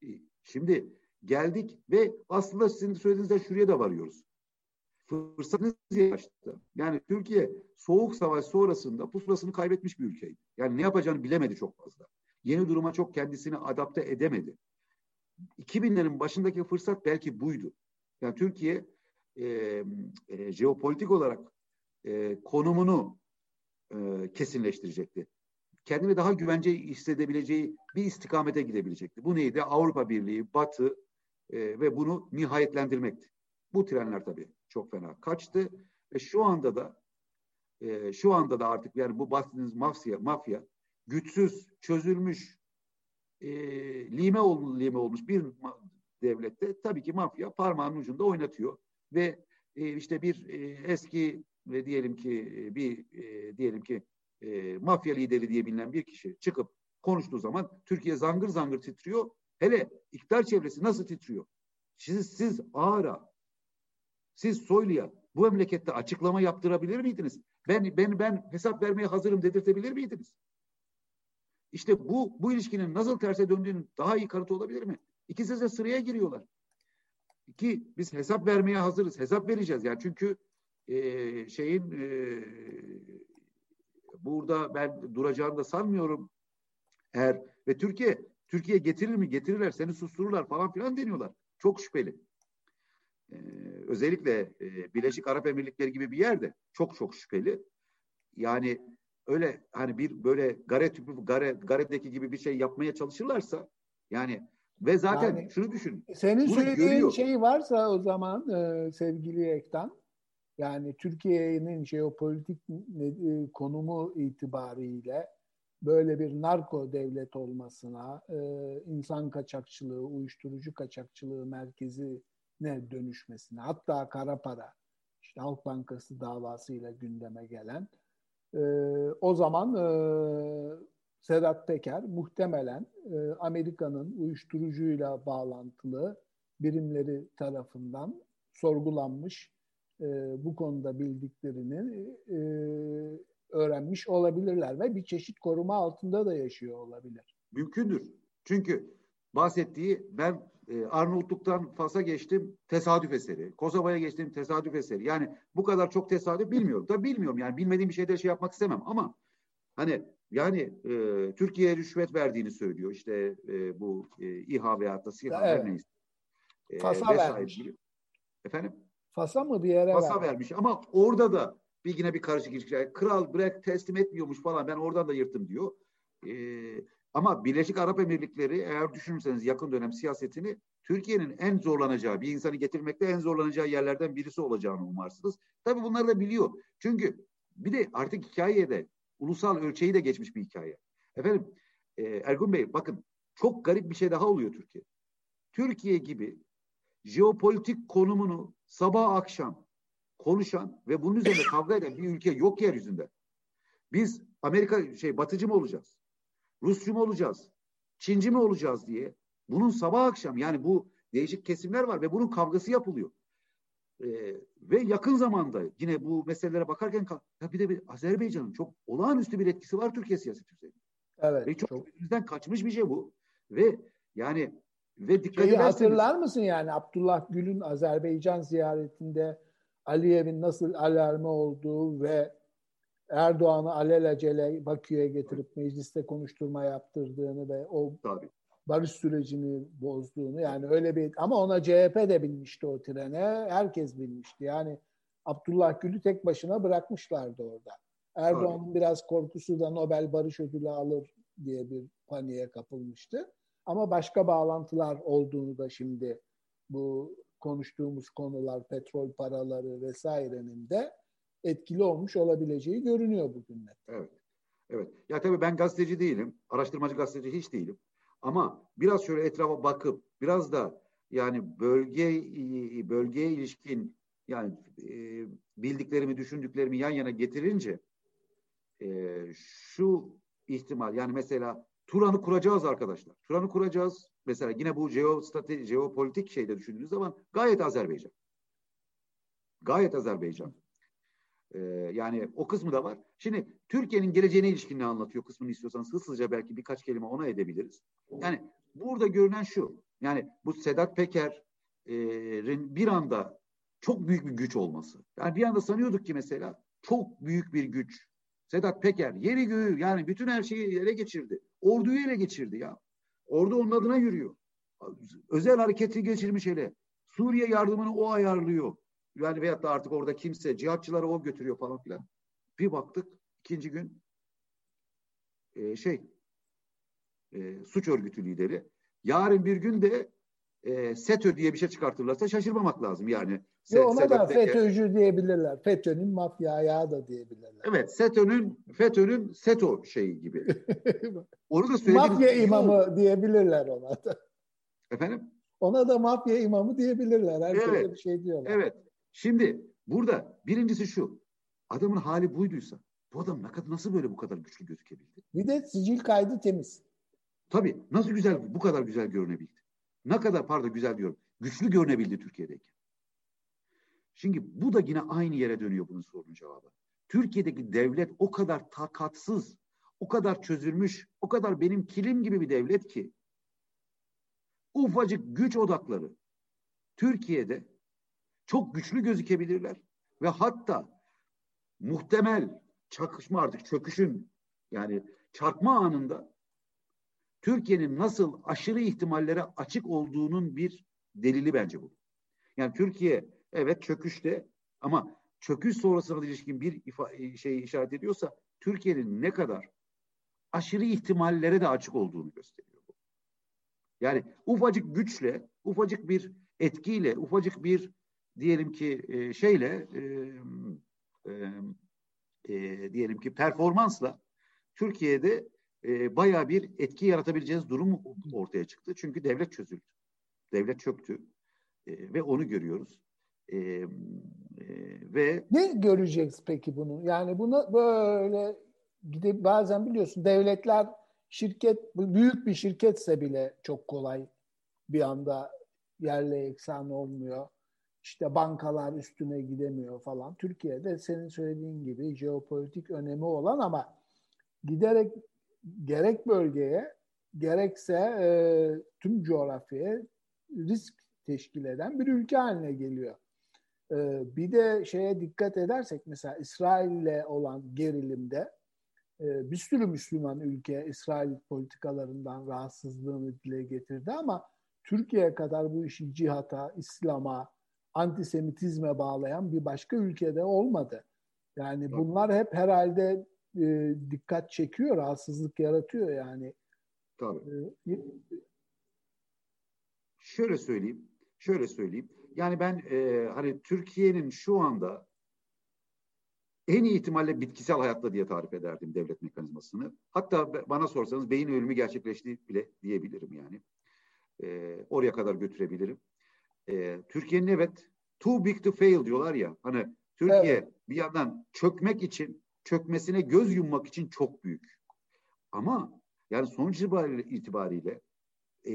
C: E, şimdi geldik ve aslında sizin söylediğinizde şuraya da varıyoruz. Fırsatınız yaşta. Yani Türkiye soğuk savaş sonrasında pusulasını kaybetmiş bir ülkeydi. Yani ne yapacağını bilemedi çok fazla. Yeni duruma çok kendisini adapte edemedi. 2000'lerin başındaki fırsat belki buydu. Yani Türkiye e, e, jeopolitik olarak e, konumunu e, kesinleştirecekti. Kendini daha güvence hissedebileceği bir istikamete gidebilecekti. Bu neydi? Avrupa Birliği, Batı e, ve bunu nihayetlendirmekti. Bu trenler tabii çok fena kaçtı ve şu anda da e, şu anda da artık yani bu bahsettiğiniz mafya, mafya güçsüz, çözülmüş, e, lime, ol, lime olmuş bir devlette tabii ki mafya parmağının ucunda oynatıyor ve e, işte bir e, eski ve diyelim ki e, bir e, diyelim ki e, mafya lideri diye bilinen bir kişi çıkıp konuştuğu zaman Türkiye zangır zangır titriyor. Hele iktidar çevresi nasıl titriyor? Siz, siz ağıra, siz Soylu'ya bu memlekette açıklama yaptırabilir miydiniz? Ben ben ben hesap vermeye hazırım dedirtebilir miydiniz? İşte bu bu ilişkinin nasıl terse döndüğünün daha iyi kanıtı olabilir mi? İkisi de sıraya giriyorlar. Ki biz hesap vermeye hazırız. Hesap vereceğiz yani çünkü e, şeyin e, burada ben duracağını da sanmıyorum. Eğer ve Türkiye Türkiye getirir mi? Getirirler, seni sustururlar falan filan deniyorlar. Çok şüpheli. Ee, özellikle e, Birleşik Arap Emirlikleri gibi bir yerde çok çok şüpheli. Yani öyle hani bir böyle gare tüpü gare garedeki gibi bir şey yapmaya çalışırlarsa yani ve zaten yani, şunu düşün.
B: Senin söylediğin görüyor. şey varsa o zaman e, sevgili Ektan yani Türkiye'nin jeopolitik e, konumu itibariyle böyle bir narko devlet olmasına, e, insan kaçakçılığı, uyuşturucu kaçakçılığı merkezine dönüşmesine, hatta kara para, işte Halk Bankası davasıyla gündeme gelen, e, o zaman e, Sedat Peker muhtemelen e, Amerika'nın uyuşturucuyla bağlantılı birimleri tarafından sorgulanmış e, bu konuda bildiklerini e, öğrenmiş olabilirler ve bir çeşit koruma altında da yaşıyor olabilir.
C: Mümkündür. Çünkü bahsettiği ben e, Arnavutluk'tan Fas'a geçtim tesadüf eseri. Kosova'ya geçtim tesadüf eseri. Yani bu kadar çok tesadüf bilmiyorum. Tabii bilmiyorum yani bilmediğim bir şeyde şey yapmak istemem ama hani yani e, Türkiye'ye rüşvet verdiğini söylüyor. İşte e, bu e, İHA veyahut da SİHA evet. her neyse.
B: E, Fas'a vermiş.
C: Efendim?
B: Fas'a mı bir yere
C: Fas'a vermiş. vermiş ama orada da bir yine bir karışık ilişki. Kral bırak teslim etmiyormuş falan ben oradan da yırttım diyor. Ee, ama Birleşik Arap Emirlikleri eğer düşünürseniz yakın dönem siyasetini Türkiye'nin en zorlanacağı, bir insanı getirmekte en zorlanacağı yerlerden birisi olacağını umarsınız. Tabii bunları da biliyor. Çünkü bir de artık hikayeye de ulusal ölçeği de geçmiş bir hikaye. Efendim e, Ergun Bey bakın çok garip bir şey daha oluyor Türkiye. Türkiye gibi jeopolitik konumunu sabah akşam konuşan ve bunun üzerine kavga eden bir ülke yok yeryüzünde. Biz Amerika şey batıcı mı olacağız? Rusçu mu olacağız? Çinci mi olacağız diye bunun sabah akşam yani bu değişik kesimler var ve bunun kavgası yapılıyor. Ee, ve yakın zamanda yine bu meselelere bakarken ya bir de bir Azerbaycan'ın çok olağanüstü bir etkisi var Türkiye siyaseti üzerinde.
B: Evet.
C: Ve çok, çok. bizden kaçmış bir şey bu. Ve yani ve dikkat
B: Şeyi ederseniz... hatırlar mısın yani Abdullah Gül'ün Azerbaycan ziyaretinde Aliyev'in nasıl alarmı olduğu ve Erdoğan'ı alelacele Bakü'ye getirip mecliste konuşturma yaptırdığını ve o Tabii. barış sürecini bozduğunu yani öyle bir ama ona CHP de binmişti o trene herkes binmişti yani Abdullah Gül'ü tek başına bırakmışlardı orada. Erdoğan'ın biraz korkusu da Nobel Barış Ödülü alır diye bir paniğe kapılmıştı. Ama başka bağlantılar olduğunu da şimdi bu konuştuğumuz konular, petrol paraları vesairenin de etkili olmuş olabileceği görünüyor bugünler.
C: Evet. Evet. Ya tabii ben gazeteci değilim. Araştırmacı gazeteci hiç değilim. Ama biraz şöyle etrafa bakıp biraz da yani bölge bölgeye ilişkin yani e, bildiklerimi, düşündüklerimi yan yana getirince e, şu ihtimal yani mesela Turan'ı kuracağız arkadaşlar. Turan'ı kuracağız. Mesela yine bu jeostrateji, jeopolitik şeyde düşündüğünüz zaman gayet Azerbaycan. Gayet Azerbaycan. Ee, yani o kısmı da var. Şimdi Türkiye'nin geleceğine ilişkin ne anlatıyor kısmını istiyorsanız hızlıca belki birkaç kelime ona edebiliriz. Yani burada görünen şu. Yani bu Sedat Peker'in bir anda çok büyük bir güç olması. Yani bir anda sanıyorduk ki mesela çok büyük bir güç. Sedat Peker yeri göğü yani bütün her şeyi ele geçirdi. Orduyu ele geçirdi ya. Ordu onun adına yürüyor. Özel hareketi geçirmiş hele. Suriye yardımını o ayarlıyor. Yani veyahut da artık orada kimse cihatçıları o götürüyor falan filan. Bir baktık ikinci gün e, şey e, suç örgütü lideri. Yarın bir gün de e, SETÖ diye bir şey çıkartırlarsa şaşırmamak lazım yani.
B: Yo, ona da FETÖ'cü diyebilirler. FETÖ'nün mafya ayağı da diyebilirler.
C: Evet, SETÖ'nün FETÖ'nün SETO şeyi gibi.
B: Onu da söyledim. Mafya imamı diyebilirler ona da.
C: Efendim?
B: Ona da mafya imamı diyebilirler. Herkese evet. bir şey diyorlar.
C: Evet. Şimdi burada birincisi şu. Adamın hali buyduysa bu adam ne kadar nasıl böyle bu kadar güçlü gözükebildi?
B: Bir de sicil kaydı temiz.
C: Tabii. Nasıl güzel bu kadar güzel görünebildi? Ne kadar pardon güzel diyorum. Güçlü görünebildi Türkiye'deki. Şimdi bu da yine aynı yere dönüyor bunun sorunun cevabı. Türkiye'deki devlet o kadar takatsız, o kadar çözülmüş, o kadar benim kilim gibi bir devlet ki ufacık güç odakları Türkiye'de çok güçlü gözükebilirler ve hatta muhtemel çakışma artık çöküşün yani çarpma anında Türkiye'nin nasıl aşırı ihtimallere açık olduğunun bir delili bence bu. Yani Türkiye evet çöküşte ama çöküş sonrasına ilişkin bir ifa- şey işaret ediyorsa Türkiye'nin ne kadar aşırı ihtimallere de açık olduğunu gösteriyor bu. Yani ufacık güçle, ufacık bir etkiyle, ufacık bir diyelim ki e, şeyle e, e, e, diyelim ki performansla Türkiye'de e, bayağı bir etki yaratabileceğiniz durum ortaya çıktı. Çünkü devlet çözüldü. Devlet çöktü. E, ve onu görüyoruz. E, e, ve
B: Ne göreceğiz peki bunu? Yani bunu böyle gidip bazen biliyorsun devletler şirket büyük bir şirketse bile çok kolay bir anda yerle eksan olmuyor. İşte bankalar üstüne gidemiyor falan. Türkiye'de senin söylediğin gibi jeopolitik önemi olan ama giderek gerek bölgeye gerekse e, tüm coğrafyaya risk teşkil eden bir ülke haline geliyor. E, bir de şeye dikkat edersek mesela İsrail'le olan gerilimde e, bir sürü Müslüman ülke İsrail politikalarından rahatsızlığını dile getirdi ama Türkiye kadar bu işi cihata, İslam'a, antisemitizme bağlayan bir başka ülkede olmadı. Yani bunlar hep herhalde e, dikkat çekiyor, rahatsızlık yaratıyor yani.
C: Tabii. E, şöyle söyleyeyim, şöyle söyleyeyim. Yani ben e, hani Türkiye'nin şu anda en iyi ihtimalle bitkisel hayatta diye tarif ederdim devlet mekanizmasını. Hatta bana sorsanız beyin ölümü gerçekleşti bile diyebilirim yani. E, oraya kadar götürebilirim. E, Türkiye'nin evet too big to fail diyorlar ya. Hani Türkiye evet. bir yandan çökmek için çökmesine göz yummak için çok büyük. Ama yani sonuç itibariyle, itibariyle e,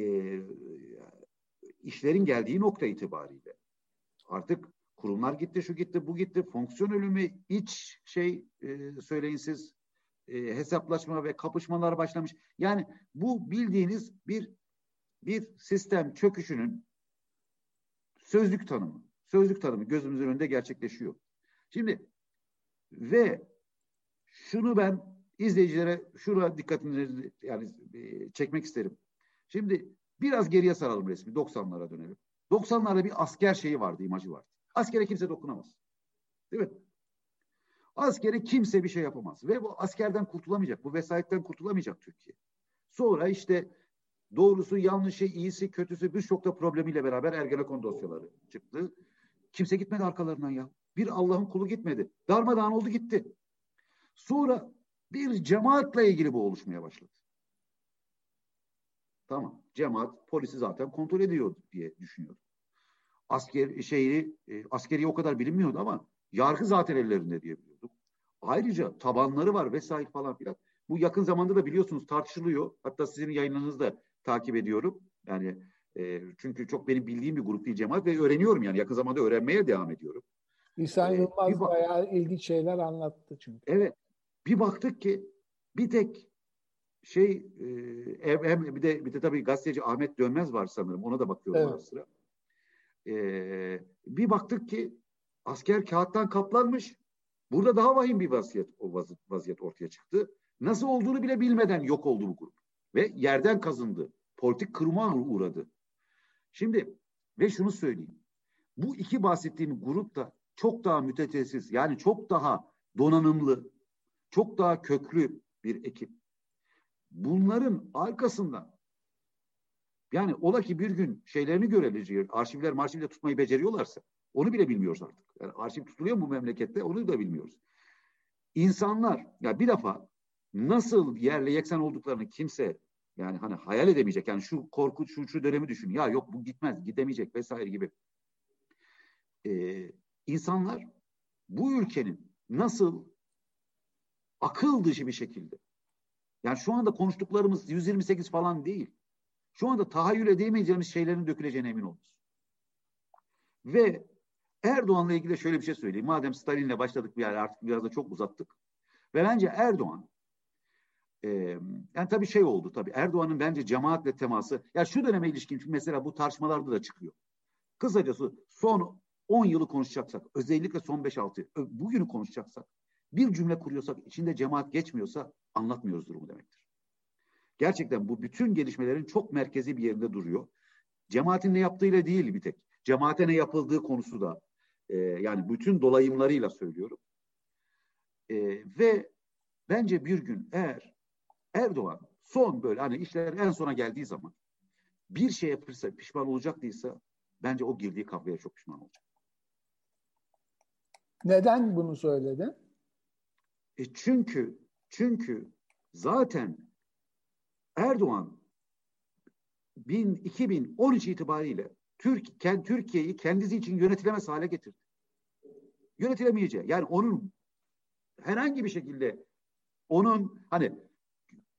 C: işlerin geldiği nokta itibariyle artık kurumlar gitti, şu gitti, bu gitti, fonksiyon ölümü, iç şey e, söyleyin siz e, hesaplaşma ve kapışmalar başlamış. Yani bu bildiğiniz bir bir sistem çöküşünün sözlük tanımı. Sözlük tanımı gözümüzün önünde gerçekleşiyor. Şimdi ve şunu ben izleyicilere şuna dikkatini yani e, çekmek isterim. Şimdi biraz geriye saralım resmi 90'lara dönelim. 90'larda bir asker şeyi vardı, imajı vardı. Askere kimse dokunamaz. Değil mi? Askere kimse bir şey yapamaz. Ve bu askerden kurtulamayacak. Bu vesayetten kurtulamayacak Türkiye. Sonra işte doğrusu yanlışı, iyisi, kötüsü birçok da problemiyle beraber Ergenekon dosyaları çıktı. Kimse gitmedi arkalarından ya. Bir Allah'ın kulu gitmedi. Darmadağın oldu gitti. Sonra bir cemaatle ilgili bu oluşmaya başladı. Tamam. Cemaat polisi zaten kontrol ediyor diye düşünüyordum. Asker şeyi e, askeri o kadar bilinmiyordu ama yargı zaten ellerinde diye biliyorduk. Ayrıca tabanları var vesaire falan filan. Bu yakın zamanda da biliyorsunuz tartışılıyor. Hatta sizin yayınlarınızı da takip ediyorum. Yani e, çünkü çok benim bildiğim bir grup değil cemaat ve öğreniyorum yani yakın zamanda öğrenmeye devam ediyorum.
B: İhsan ee, Yılmaz bak- bayağı ilginç şeyler anlattı çünkü.
C: Evet. Bir baktık ki bir tek şey e, hem bir de bir de tabii gazeteci Ahmet Dönmez var sanırım. Ona da bakıyorum evet. sıra. E, bir baktık ki asker kağıttan kaplanmış. Burada daha vahim bir vaziyet o vaziyet ortaya çıktı. Nasıl olduğunu bile bilmeden yok oldu bu grup ve yerden kazındı. Politik kırma uğradı. Şimdi ve şunu söyleyeyim. Bu iki bahsettiğim grup da çok daha mütetesis yani çok daha donanımlı, çok daha köklü bir ekip. Bunların arkasında yani ola ki bir gün şeylerini görebileceğiz. Arşivler marşivle tutmayı beceriyorlarsa onu bile bilmiyoruz artık. Yani arşiv tutuluyor mu memlekette onu da bilmiyoruz. İnsanlar ya bir defa nasıl yerle yeksen olduklarını kimse yani hani hayal edemeyecek. Yani şu korku şu, şu dönemi düşün. Ya yok bu gitmez gidemeyecek vesaire gibi. Ee, insanlar bu ülkenin nasıl akıl dışı bir şekilde yani şu anda konuştuklarımız 128 falan değil. Şu anda tahayyül edemeyeceğimiz şeylerin döküleceğine emin oluruz. Ve Erdoğan'la ilgili şöyle bir şey söyleyeyim. Madem Stalin'le başladık bir yer artık biraz da çok uzattık. Ve bence Erdoğan e, yani tabii şey oldu tabii Erdoğan'ın bence cemaatle teması ya şu döneme ilişkin mesela bu tartışmalarda da çıkıyor. Kısacası son 10 yılı konuşacaksak özellikle son 5-6 bugünü konuşacaksak bir cümle kuruyorsak içinde cemaat geçmiyorsa anlatmıyoruz durumu demektir. Gerçekten bu bütün gelişmelerin çok merkezi bir yerinde duruyor. Cemaatin ne yaptığıyla değil bir tek. Cemaate ne yapıldığı konusu da e, yani bütün dolayımlarıyla söylüyorum. E, ve bence bir gün eğer Erdoğan son böyle hani işler en sona geldiği zaman bir şey yapırsa pişman olacak değilse bence o girdiği kavgaya çok pişman olacak.
B: Neden bunu söyledin?
C: E çünkü çünkü zaten Erdoğan 2013 itibariyle Türk, Türkiye'yi kendisi için yönetilemez hale getirdi. Yönetilemeyeceği. Yani onun herhangi bir şekilde onun hani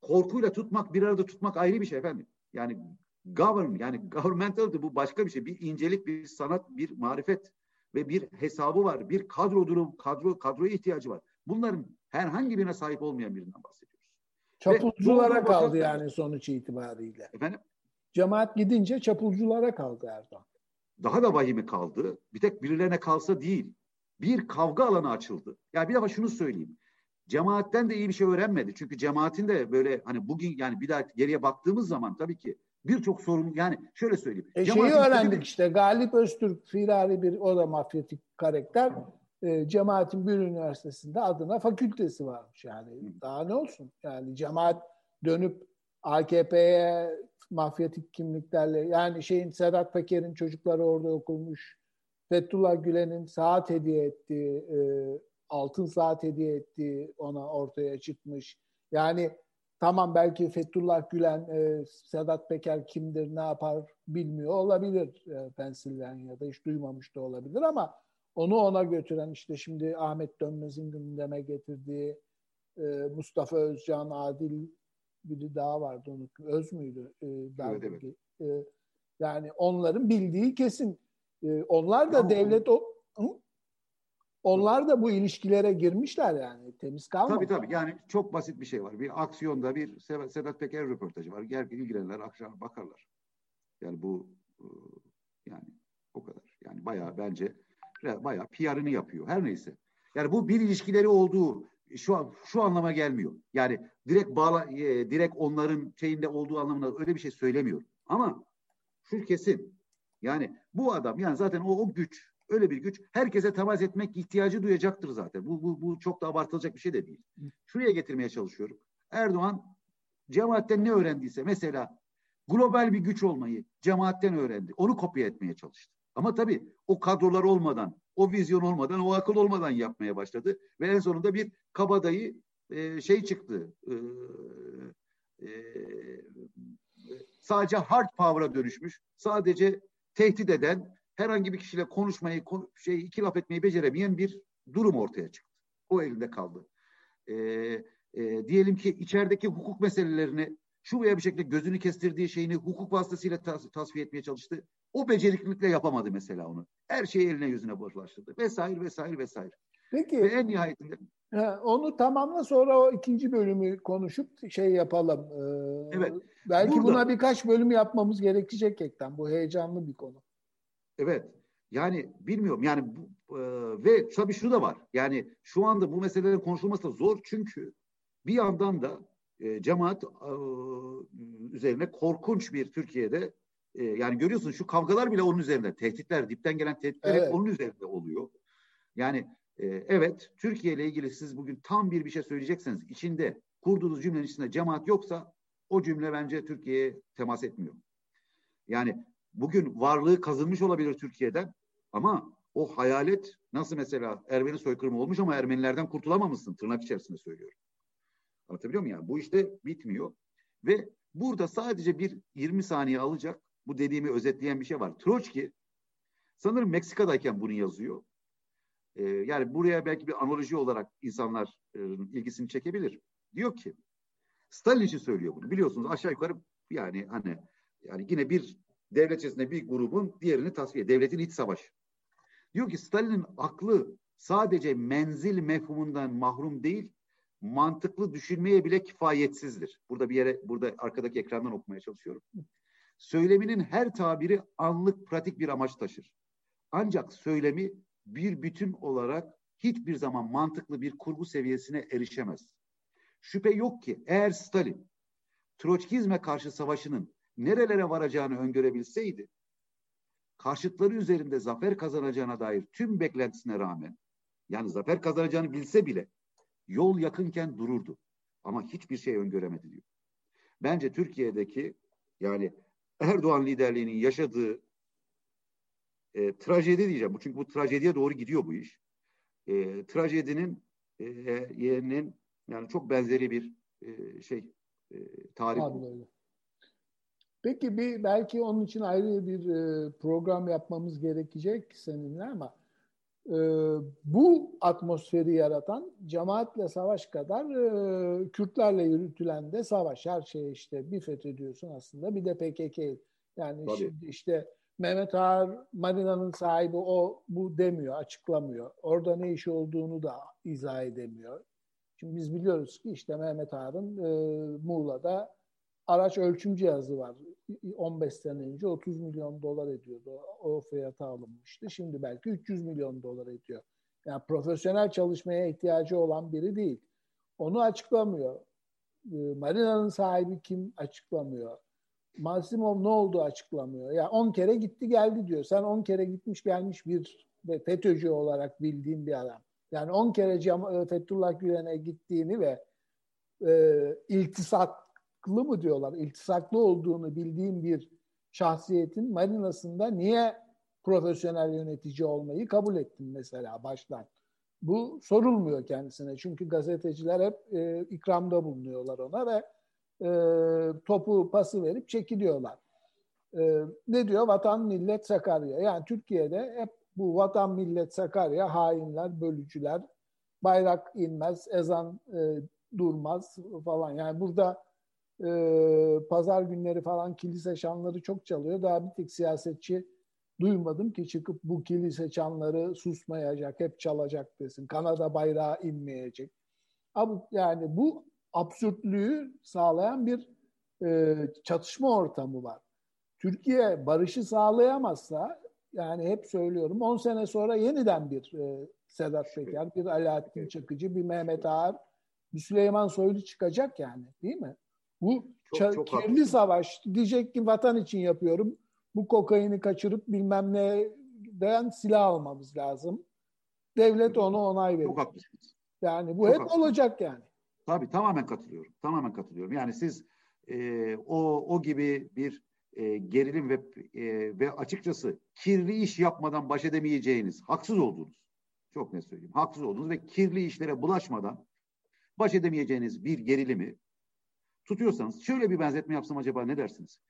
C: korkuyla tutmak bir arada tutmak ayrı bir şey efendim. Yani govern yani governmental bu başka bir şey. Bir incelik, bir sanat, bir marifet ve bir hesabı var. Bir kadro durum, kadro kadroya ihtiyacı var. Bunların herhangi birine sahip olmayan birinden bahsediyoruz.
B: Çapulculara kaldı yani sonuç itibariyle.
C: Efendim?
B: Cemaat gidince çapulculara kaldı Erdoğan.
C: Daha da vahimi kaldı. Bir tek birilerine kalsa değil. Bir kavga alanı açıldı. Ya bir defa şunu söyleyeyim. Cemaatten de iyi bir şey öğrenmedi. Çünkü cemaatin de böyle hani bugün yani bir daha geriye baktığımız zaman tabii ki birçok sorun yani şöyle söyleyeyim.
B: E şeyi öğrendik tabii, işte Galip Öztürk firari bir o da mafyatik karakter e, cemaatin bir üniversitesinde adına fakültesi varmış yani. Daha ne olsun? Yani cemaat dönüp AKP'ye mafyatik kimliklerle yani şeyin Sedat Peker'in çocukları orada okulmuş. Fethullah Gülen'in saat hediye ettiği, e, altın saat hediye ettiği ona ortaya çıkmış. Yani tamam belki Fethullah Gülen, e, Sedat Peker kimdir, ne yapar bilmiyor olabilir e, Pensilvanya'da. Hiç duymamış da olabilir ama onu ona götüren işte şimdi Ahmet Dönmez'in gündeme getirdiği e, Mustafa Özcan, Adil biri daha vardı onu Öz müydü? E, evet, evet. E, yani onların bildiği kesin. E, onlar da Ama devlet o hı? Onlar da bu ilişkilere girmişler yani temiz kalmadı.
C: Tabii tabii yani çok basit bir şey var. Bir aksiyonda bir Sedat Peker röportajı var. Gel ilgilenenler akşam bakarlar. Yani bu e, yani o kadar. Yani bayağı bence bayağı PR'ını yapıyor. Her neyse. Yani bu bir ilişkileri olduğu şu şu anlama gelmiyor. Yani direkt bağla e, direkt onların şeyinde olduğu anlamına öyle bir şey söylemiyor. Ama şu kesin. Yani bu adam yani zaten o, o güç öyle bir güç herkese temas etmek ihtiyacı duyacaktır zaten. Bu, bu, bu çok da abartılacak bir şey de değil. Şuraya getirmeye çalışıyorum. Erdoğan cemaatten ne öğrendiyse mesela global bir güç olmayı cemaatten öğrendi. Onu kopya etmeye çalıştı. Ama tabii o kadrolar olmadan, o vizyon olmadan, o akıl olmadan yapmaya başladı. Ve en sonunda bir kabadayı e, şey çıktı. E, e, sadece hard power'a dönüşmüş. Sadece tehdit eden, herhangi bir kişiyle konuşmayı, şey iki laf etmeyi beceremeyen bir durum ortaya çıktı. O elinde kaldı. E, e, diyelim ki içerideki hukuk meselelerini şu veya bir şekilde gözünü kestirdiği şeyini hukuk vasıtasıyla tas tasfiye etmeye çalıştı. O beceriklilikle yapamadı mesela onu. Her şeyi eline yüzüne boşlaştırdı. Vesaire vesaire vesaire.
B: Peki. Ve en nihayetinde onu tamamla sonra o ikinci bölümü konuşup şey yapalım. Ee, evet. Belki Burada, buna birkaç bölüm yapmamız gerekecek ekten. Bu heyecanlı bir konu.
C: Evet. Yani bilmiyorum. Yani bu, e, ve tabii şunu da var. Yani şu anda bu meselelerin konuşulması da zor çünkü bir yandan da e, cemaat e, üzerine korkunç bir Türkiye'de e, yani görüyorsun şu kavgalar bile onun üzerinde. Tehditler, dipten gelen tehditler evet. hep onun üzerinde oluyor. Yani e, evet Türkiye ile ilgili siz bugün tam bir bir şey söyleyecekseniz içinde kurduğunuz cümlenin içinde cemaat yoksa o cümle bence Türkiye'ye temas etmiyor. Yani bugün varlığı kazınmış olabilir Türkiye'den ama o hayalet nasıl mesela Ermeni soykırımı olmuş ama Ermenilerden kurtulamamışsın tırnak içerisinde söylüyorum. Anlatabiliyor muyum? Yani bu işte bitmiyor. Ve burada sadece bir 20 saniye alacak bu dediğimi özetleyen bir şey var. Troçki sanırım Meksika'dayken bunu yazıyor. Ee, yani buraya belki bir analoji olarak insanlar e, ilgisini çekebilir. Diyor ki Stalin için söylüyor bunu. Biliyorsunuz aşağı yukarı yani hani yani yine bir devlet içerisinde bir grubun diğerini tasfiye. Devletin iç savaşı. Diyor ki Stalin'in aklı sadece menzil mefhumundan mahrum değil, mantıklı düşünmeye bile kifayetsizdir. Burada bir yere, burada arkadaki ekrandan okumaya çalışıyorum. Söyleminin her tabiri anlık pratik bir amaç taşır. Ancak söylemi bir bütün olarak hiçbir zaman mantıklı bir kurgu seviyesine erişemez. Şüphe yok ki eğer Stalin Troçkizme karşı savaşının nerelere varacağını öngörebilseydi, karşıtları üzerinde zafer kazanacağına dair tüm beklentisine rağmen, yani zafer kazanacağını bilse bile yol yakınken dururdu. Ama hiçbir şey öngöremedi diyor. Bence Türkiye'deki yani Erdoğan liderliğinin yaşadığı e, trajedi diyeceğim. Çünkü bu trajediye doğru gidiyor bu iş. E, trajedinin e, yerinin yani çok benzeri bir e, şey e, tarih. Abi.
B: Peki bir belki onun için ayrı bir e, program yapmamız gerekecek seninle ama e, bu atmosferi yaratan cemaatle savaş kadar e, Kürtlerle yürütülen de savaş. Her şey işte bir fethediyorsun aslında bir de PKK. Yani Tabii. şimdi işte Mehmet Ağar Marina'nın sahibi o bu demiyor, açıklamıyor. Orada ne işi olduğunu da izah edemiyor. Şimdi biz biliyoruz ki işte Mehmet Ağar'ın e, Muğla'da araç ölçüm cihazı var. 15 sene önce 30 milyon dolar ediyordu. O fiyata alınmıştı. Şimdi belki 300 milyon dolar ediyor. Yani profesyonel çalışmaya ihtiyacı olan biri değil. Onu açıklamıyor. E, Marina'nın sahibi kim açıklamıyor. Masimov ne oldu açıklamıyor. Ya yani 10 kere gitti geldi diyor. Sen 10 kere gitmiş gelmiş bir FETÖ'cü olarak bildiğin bir adam. Yani 10 kere Cem- e, Fethullah Gülen'e gittiğini ve e, iltisaklı mı diyorlar, iltisaklı olduğunu bildiğim bir şahsiyetin marinasında niye profesyonel yönetici olmayı kabul ettin mesela baştan? Bu sorulmuyor kendisine. Çünkü gazeteciler hep e, ikramda bulunuyorlar ona ve e, topu pası verip çekiliyorlar. E, ne diyor? Vatan, millet, Sakarya. Yani Türkiye'de hep bu vatan, millet, Sakarya hainler, bölücüler, bayrak inmez, ezan e, durmaz falan. Yani burada e, pazar günleri falan kilise şanları çok çalıyor. Daha bir tek siyasetçi duymadım ki çıkıp bu kilise çanları susmayacak, hep çalacak desin. Kanada bayrağı inmeyecek. Ama yani bu absürtlüğü sağlayan bir e, çatışma ortamı var. Türkiye barışı sağlayamazsa yani hep söylüyorum 10 sene sonra yeniden bir e, Sedat Peker, bir Alaaddin Çakıcı, bir Mehmet Ağar, bir Süleyman Soylu çıkacak yani değil mi? Bu çok, çok kirli haklı. savaş diyecek ki vatan için yapıyorum. Bu kokaini kaçırıp bilmem ne den silah almamız lazım. Devlet ona onay verir.
C: Çok haklısınız.
B: Yani bu
C: Çok
B: hep
C: haklısınız.
B: olacak yani.
C: Tabii tamamen katılıyorum. Tamamen katılıyorum. Yani siz e, o o gibi bir e, gerilim ve e, ve açıkçası kirli iş yapmadan baş edemeyeceğiniz, haksız olduğunuz, çok ne söyleyeyim, haksız olduğunuz ve kirli işlere bulaşmadan baş edemeyeceğiniz bir gerilimi tutuyorsanız şöyle bir benzetme yapsam acaba ne dersiniz?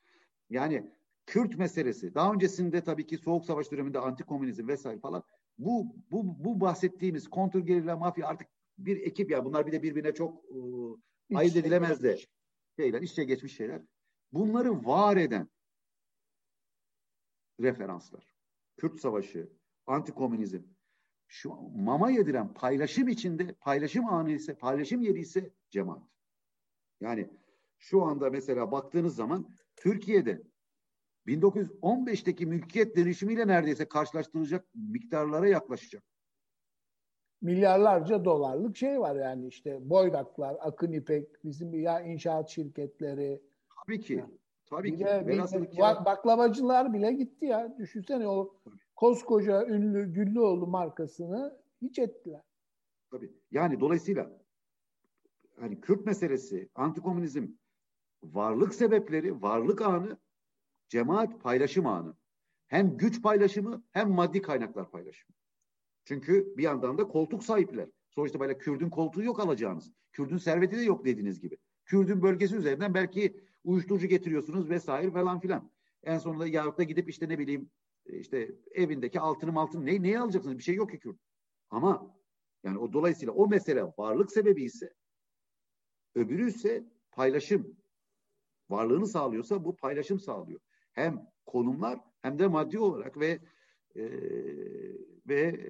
C: Yani Kürt meselesi, daha öncesinde tabii ki Soğuk Savaş döneminde antikomünizm vesaire falan bu bu bu bahsettiğimiz kontrgerilla mafya artık bir ekip ya bunlar bir de birbirine çok e, ayırt edilemez de şeyler, işçe geçmiş şeyler. Bunları var eden referanslar. Kürt Savaşı, antikomünizm, şu mama yediren paylaşım içinde paylaşım anı ise paylaşım yeri ise cemaat. Yani şu anda mesela baktığınız zaman Türkiye'de 1915'teki mülkiyet dönüşümüyle neredeyse karşılaştırılacak miktarlara yaklaşacak.
B: Milyarlarca dolarlık şey var yani işte Boydaklar, Akın İpek, bizim ya inşaat şirketleri.
C: Tabii ki. Tabii ki. Kelam-
B: baklavacılar bile gitti ya. Düşünsene o koskoca ünlü Güllüoğlu markasını hiç ettiler.
C: Tabii. Yani dolayısıyla hani Kürt meselesi, antikomünizm varlık sebepleri, varlık anı, cemaat paylaşım anı. Hem güç paylaşımı hem maddi kaynaklar paylaşımı. Çünkü bir yandan da koltuk sahipler. Sonuçta böyle Kürdün koltuğu yok alacağınız. Kürdün serveti de yok dediğiniz gibi. Kürdün bölgesi üzerinden belki uyuşturucu getiriyorsunuz vesaire falan filan. En sonunda yahut gidip işte ne bileyim işte evindeki altını altını ne, neye alacaksınız? Bir şey yok ki Kürt. Ama yani o dolayısıyla o mesele varlık sebebi ise öbürü ise paylaşım. Varlığını sağlıyorsa bu paylaşım sağlıyor. Hem konumlar hem de maddi olarak ve e, ve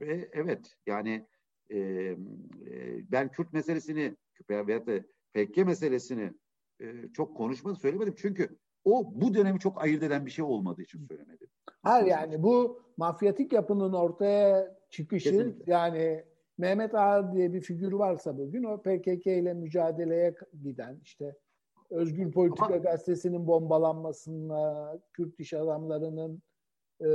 C: ve evet yani e, e, ben Kürt meselesini veyahut da PKK meselesini e, çok konuşmadım, söylemedim. Çünkü o bu dönemi çok ayırt eden bir şey olmadığı için söylemedim.
B: Hayır yani bu mafyatik yapının ortaya çıkışı
C: Kesinlikle.
B: yani Mehmet Ağar diye bir figür varsa bugün o PKK ile mücadeleye giden işte Özgür Politika
C: Ama-
B: Gazetesi'nin bombalanmasına, Kürt iş adamlarının e,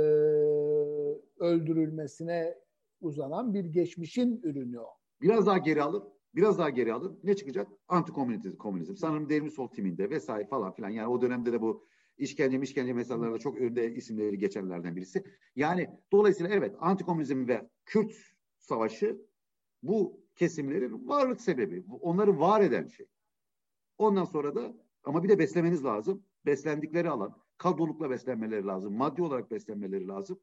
B: öldürülmesine uzanan bir geçmişin ürünü o.
C: Biraz daha geri alın, biraz daha geri alın. Ne çıkacak? Antikomünizm, komünizm. Sanırım Devrim Sol timinde vesaire falan filan. Yani o dönemde de bu işkence işkence meselelerinde çok önde isimleri geçenlerden birisi. Yani dolayısıyla evet antikomünizm ve Kürt savaşı bu kesimlerin varlık sebebi. Onları var eden şey. Ondan sonra da ama bir de beslemeniz lazım. Beslendikleri alan, kadrolukla beslenmeleri lazım. Maddi olarak beslenmeleri lazım.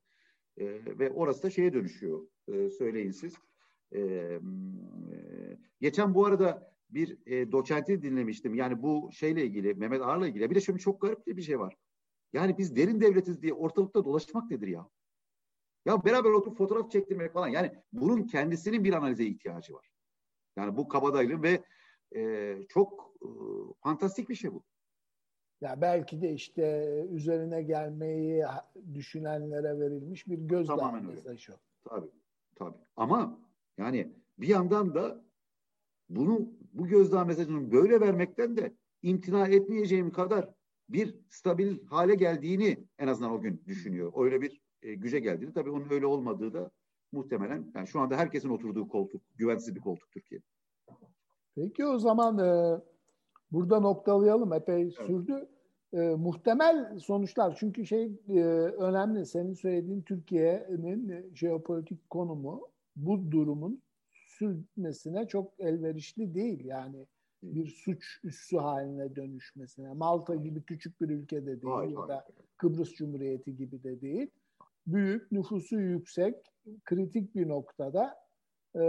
C: Ee, ve orası da şeye dönüşüyor. Ee, söyleyin siz. Ee, e, geçen bu arada bir e, doçenti dinlemiştim. Yani bu şeyle ilgili, Mehmet Ağar'la ilgili. Bir de şöyle çok garip bir şey var. Yani biz derin devletiz diye ortalıkta dolaşmak nedir ya? Ya beraber oturup fotoğraf çektirmek falan. Yani bunun kendisinin bir analize ihtiyacı var. Yani bu kabadayılığın ve e, çok e, fantastik bir şey bu.
B: Ya belki de işte üzerine gelmeyi düşünenlere verilmiş bir gözdağı
C: Tamamen öyle.
B: mesajı. o.
C: Tabii, tabii. Ama yani bir yandan da bunu bu gözdağı mesajını böyle vermekten de imtina etmeyeceğim kadar bir stabil hale geldiğini en azından o gün düşünüyor. Öyle bir e, güce geldiğini. Tabii onun öyle olmadığı da muhtemelen yani şu anda herkesin oturduğu koltuk, güvensiz bir koltuk Türkiye.
B: Peki o zaman e, burada noktalayalım. Epey sürdü. E, muhtemel sonuçlar çünkü şey e, önemli. Senin söylediğin Türkiye'nin e, jeopolitik konumu bu durumun sürmesine çok elverişli değil. Yani bir suç üssü haline dönüşmesine. Malta gibi küçük bir ülkede değil
C: Hayır,
B: ya
C: hayır.
B: da Kıbrıs Cumhuriyeti gibi de değil. Büyük, nüfusu yüksek, kritik bir noktada e,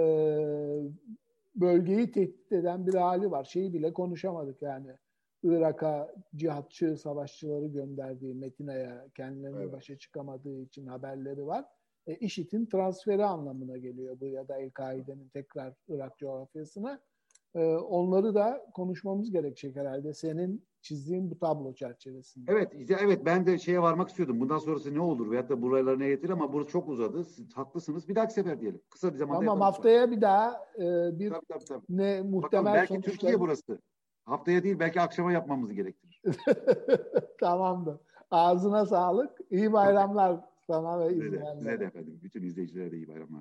B: bölgeyi tehdit eden bir hali var. Şeyi bile konuşamadık yani. Irak'a cihatçı savaşçıları gönderdiği Metina'ya kendilerine
C: Evet.
B: başa çıkamadığı için haberleri var. E, IŞİD'in transferi anlamına geliyor bu ya da El-Kaide'nin tekrar Irak coğrafyasına. E, onları da konuşmamız gerekecek herhalde senin çizdiğin bu tablo çerçevesinde.
C: Evet, evet ben de şeye varmak istiyordum. Bundan sonrası ne olur veyahut da buralara ne getirir ama burası çok uzadı. Siz haklısınız. Bir dahaki sefer diyelim. Kısa bir zamanda
B: Tamam haftaya bir daha e, bir
C: Tabii, tabii, tabii.
B: ne
C: Bakalım
B: muhtemel
C: belki
B: sonuçlar.
C: Türkiye burası. Haftaya değil belki akşama yapmamızı gerektirir.
B: Tamamdır. Ağzına sağlık. İyi bayramlar Sana ve izleyenlere.
C: size de efendim. Bütün izleyicilere de iyi bayramlar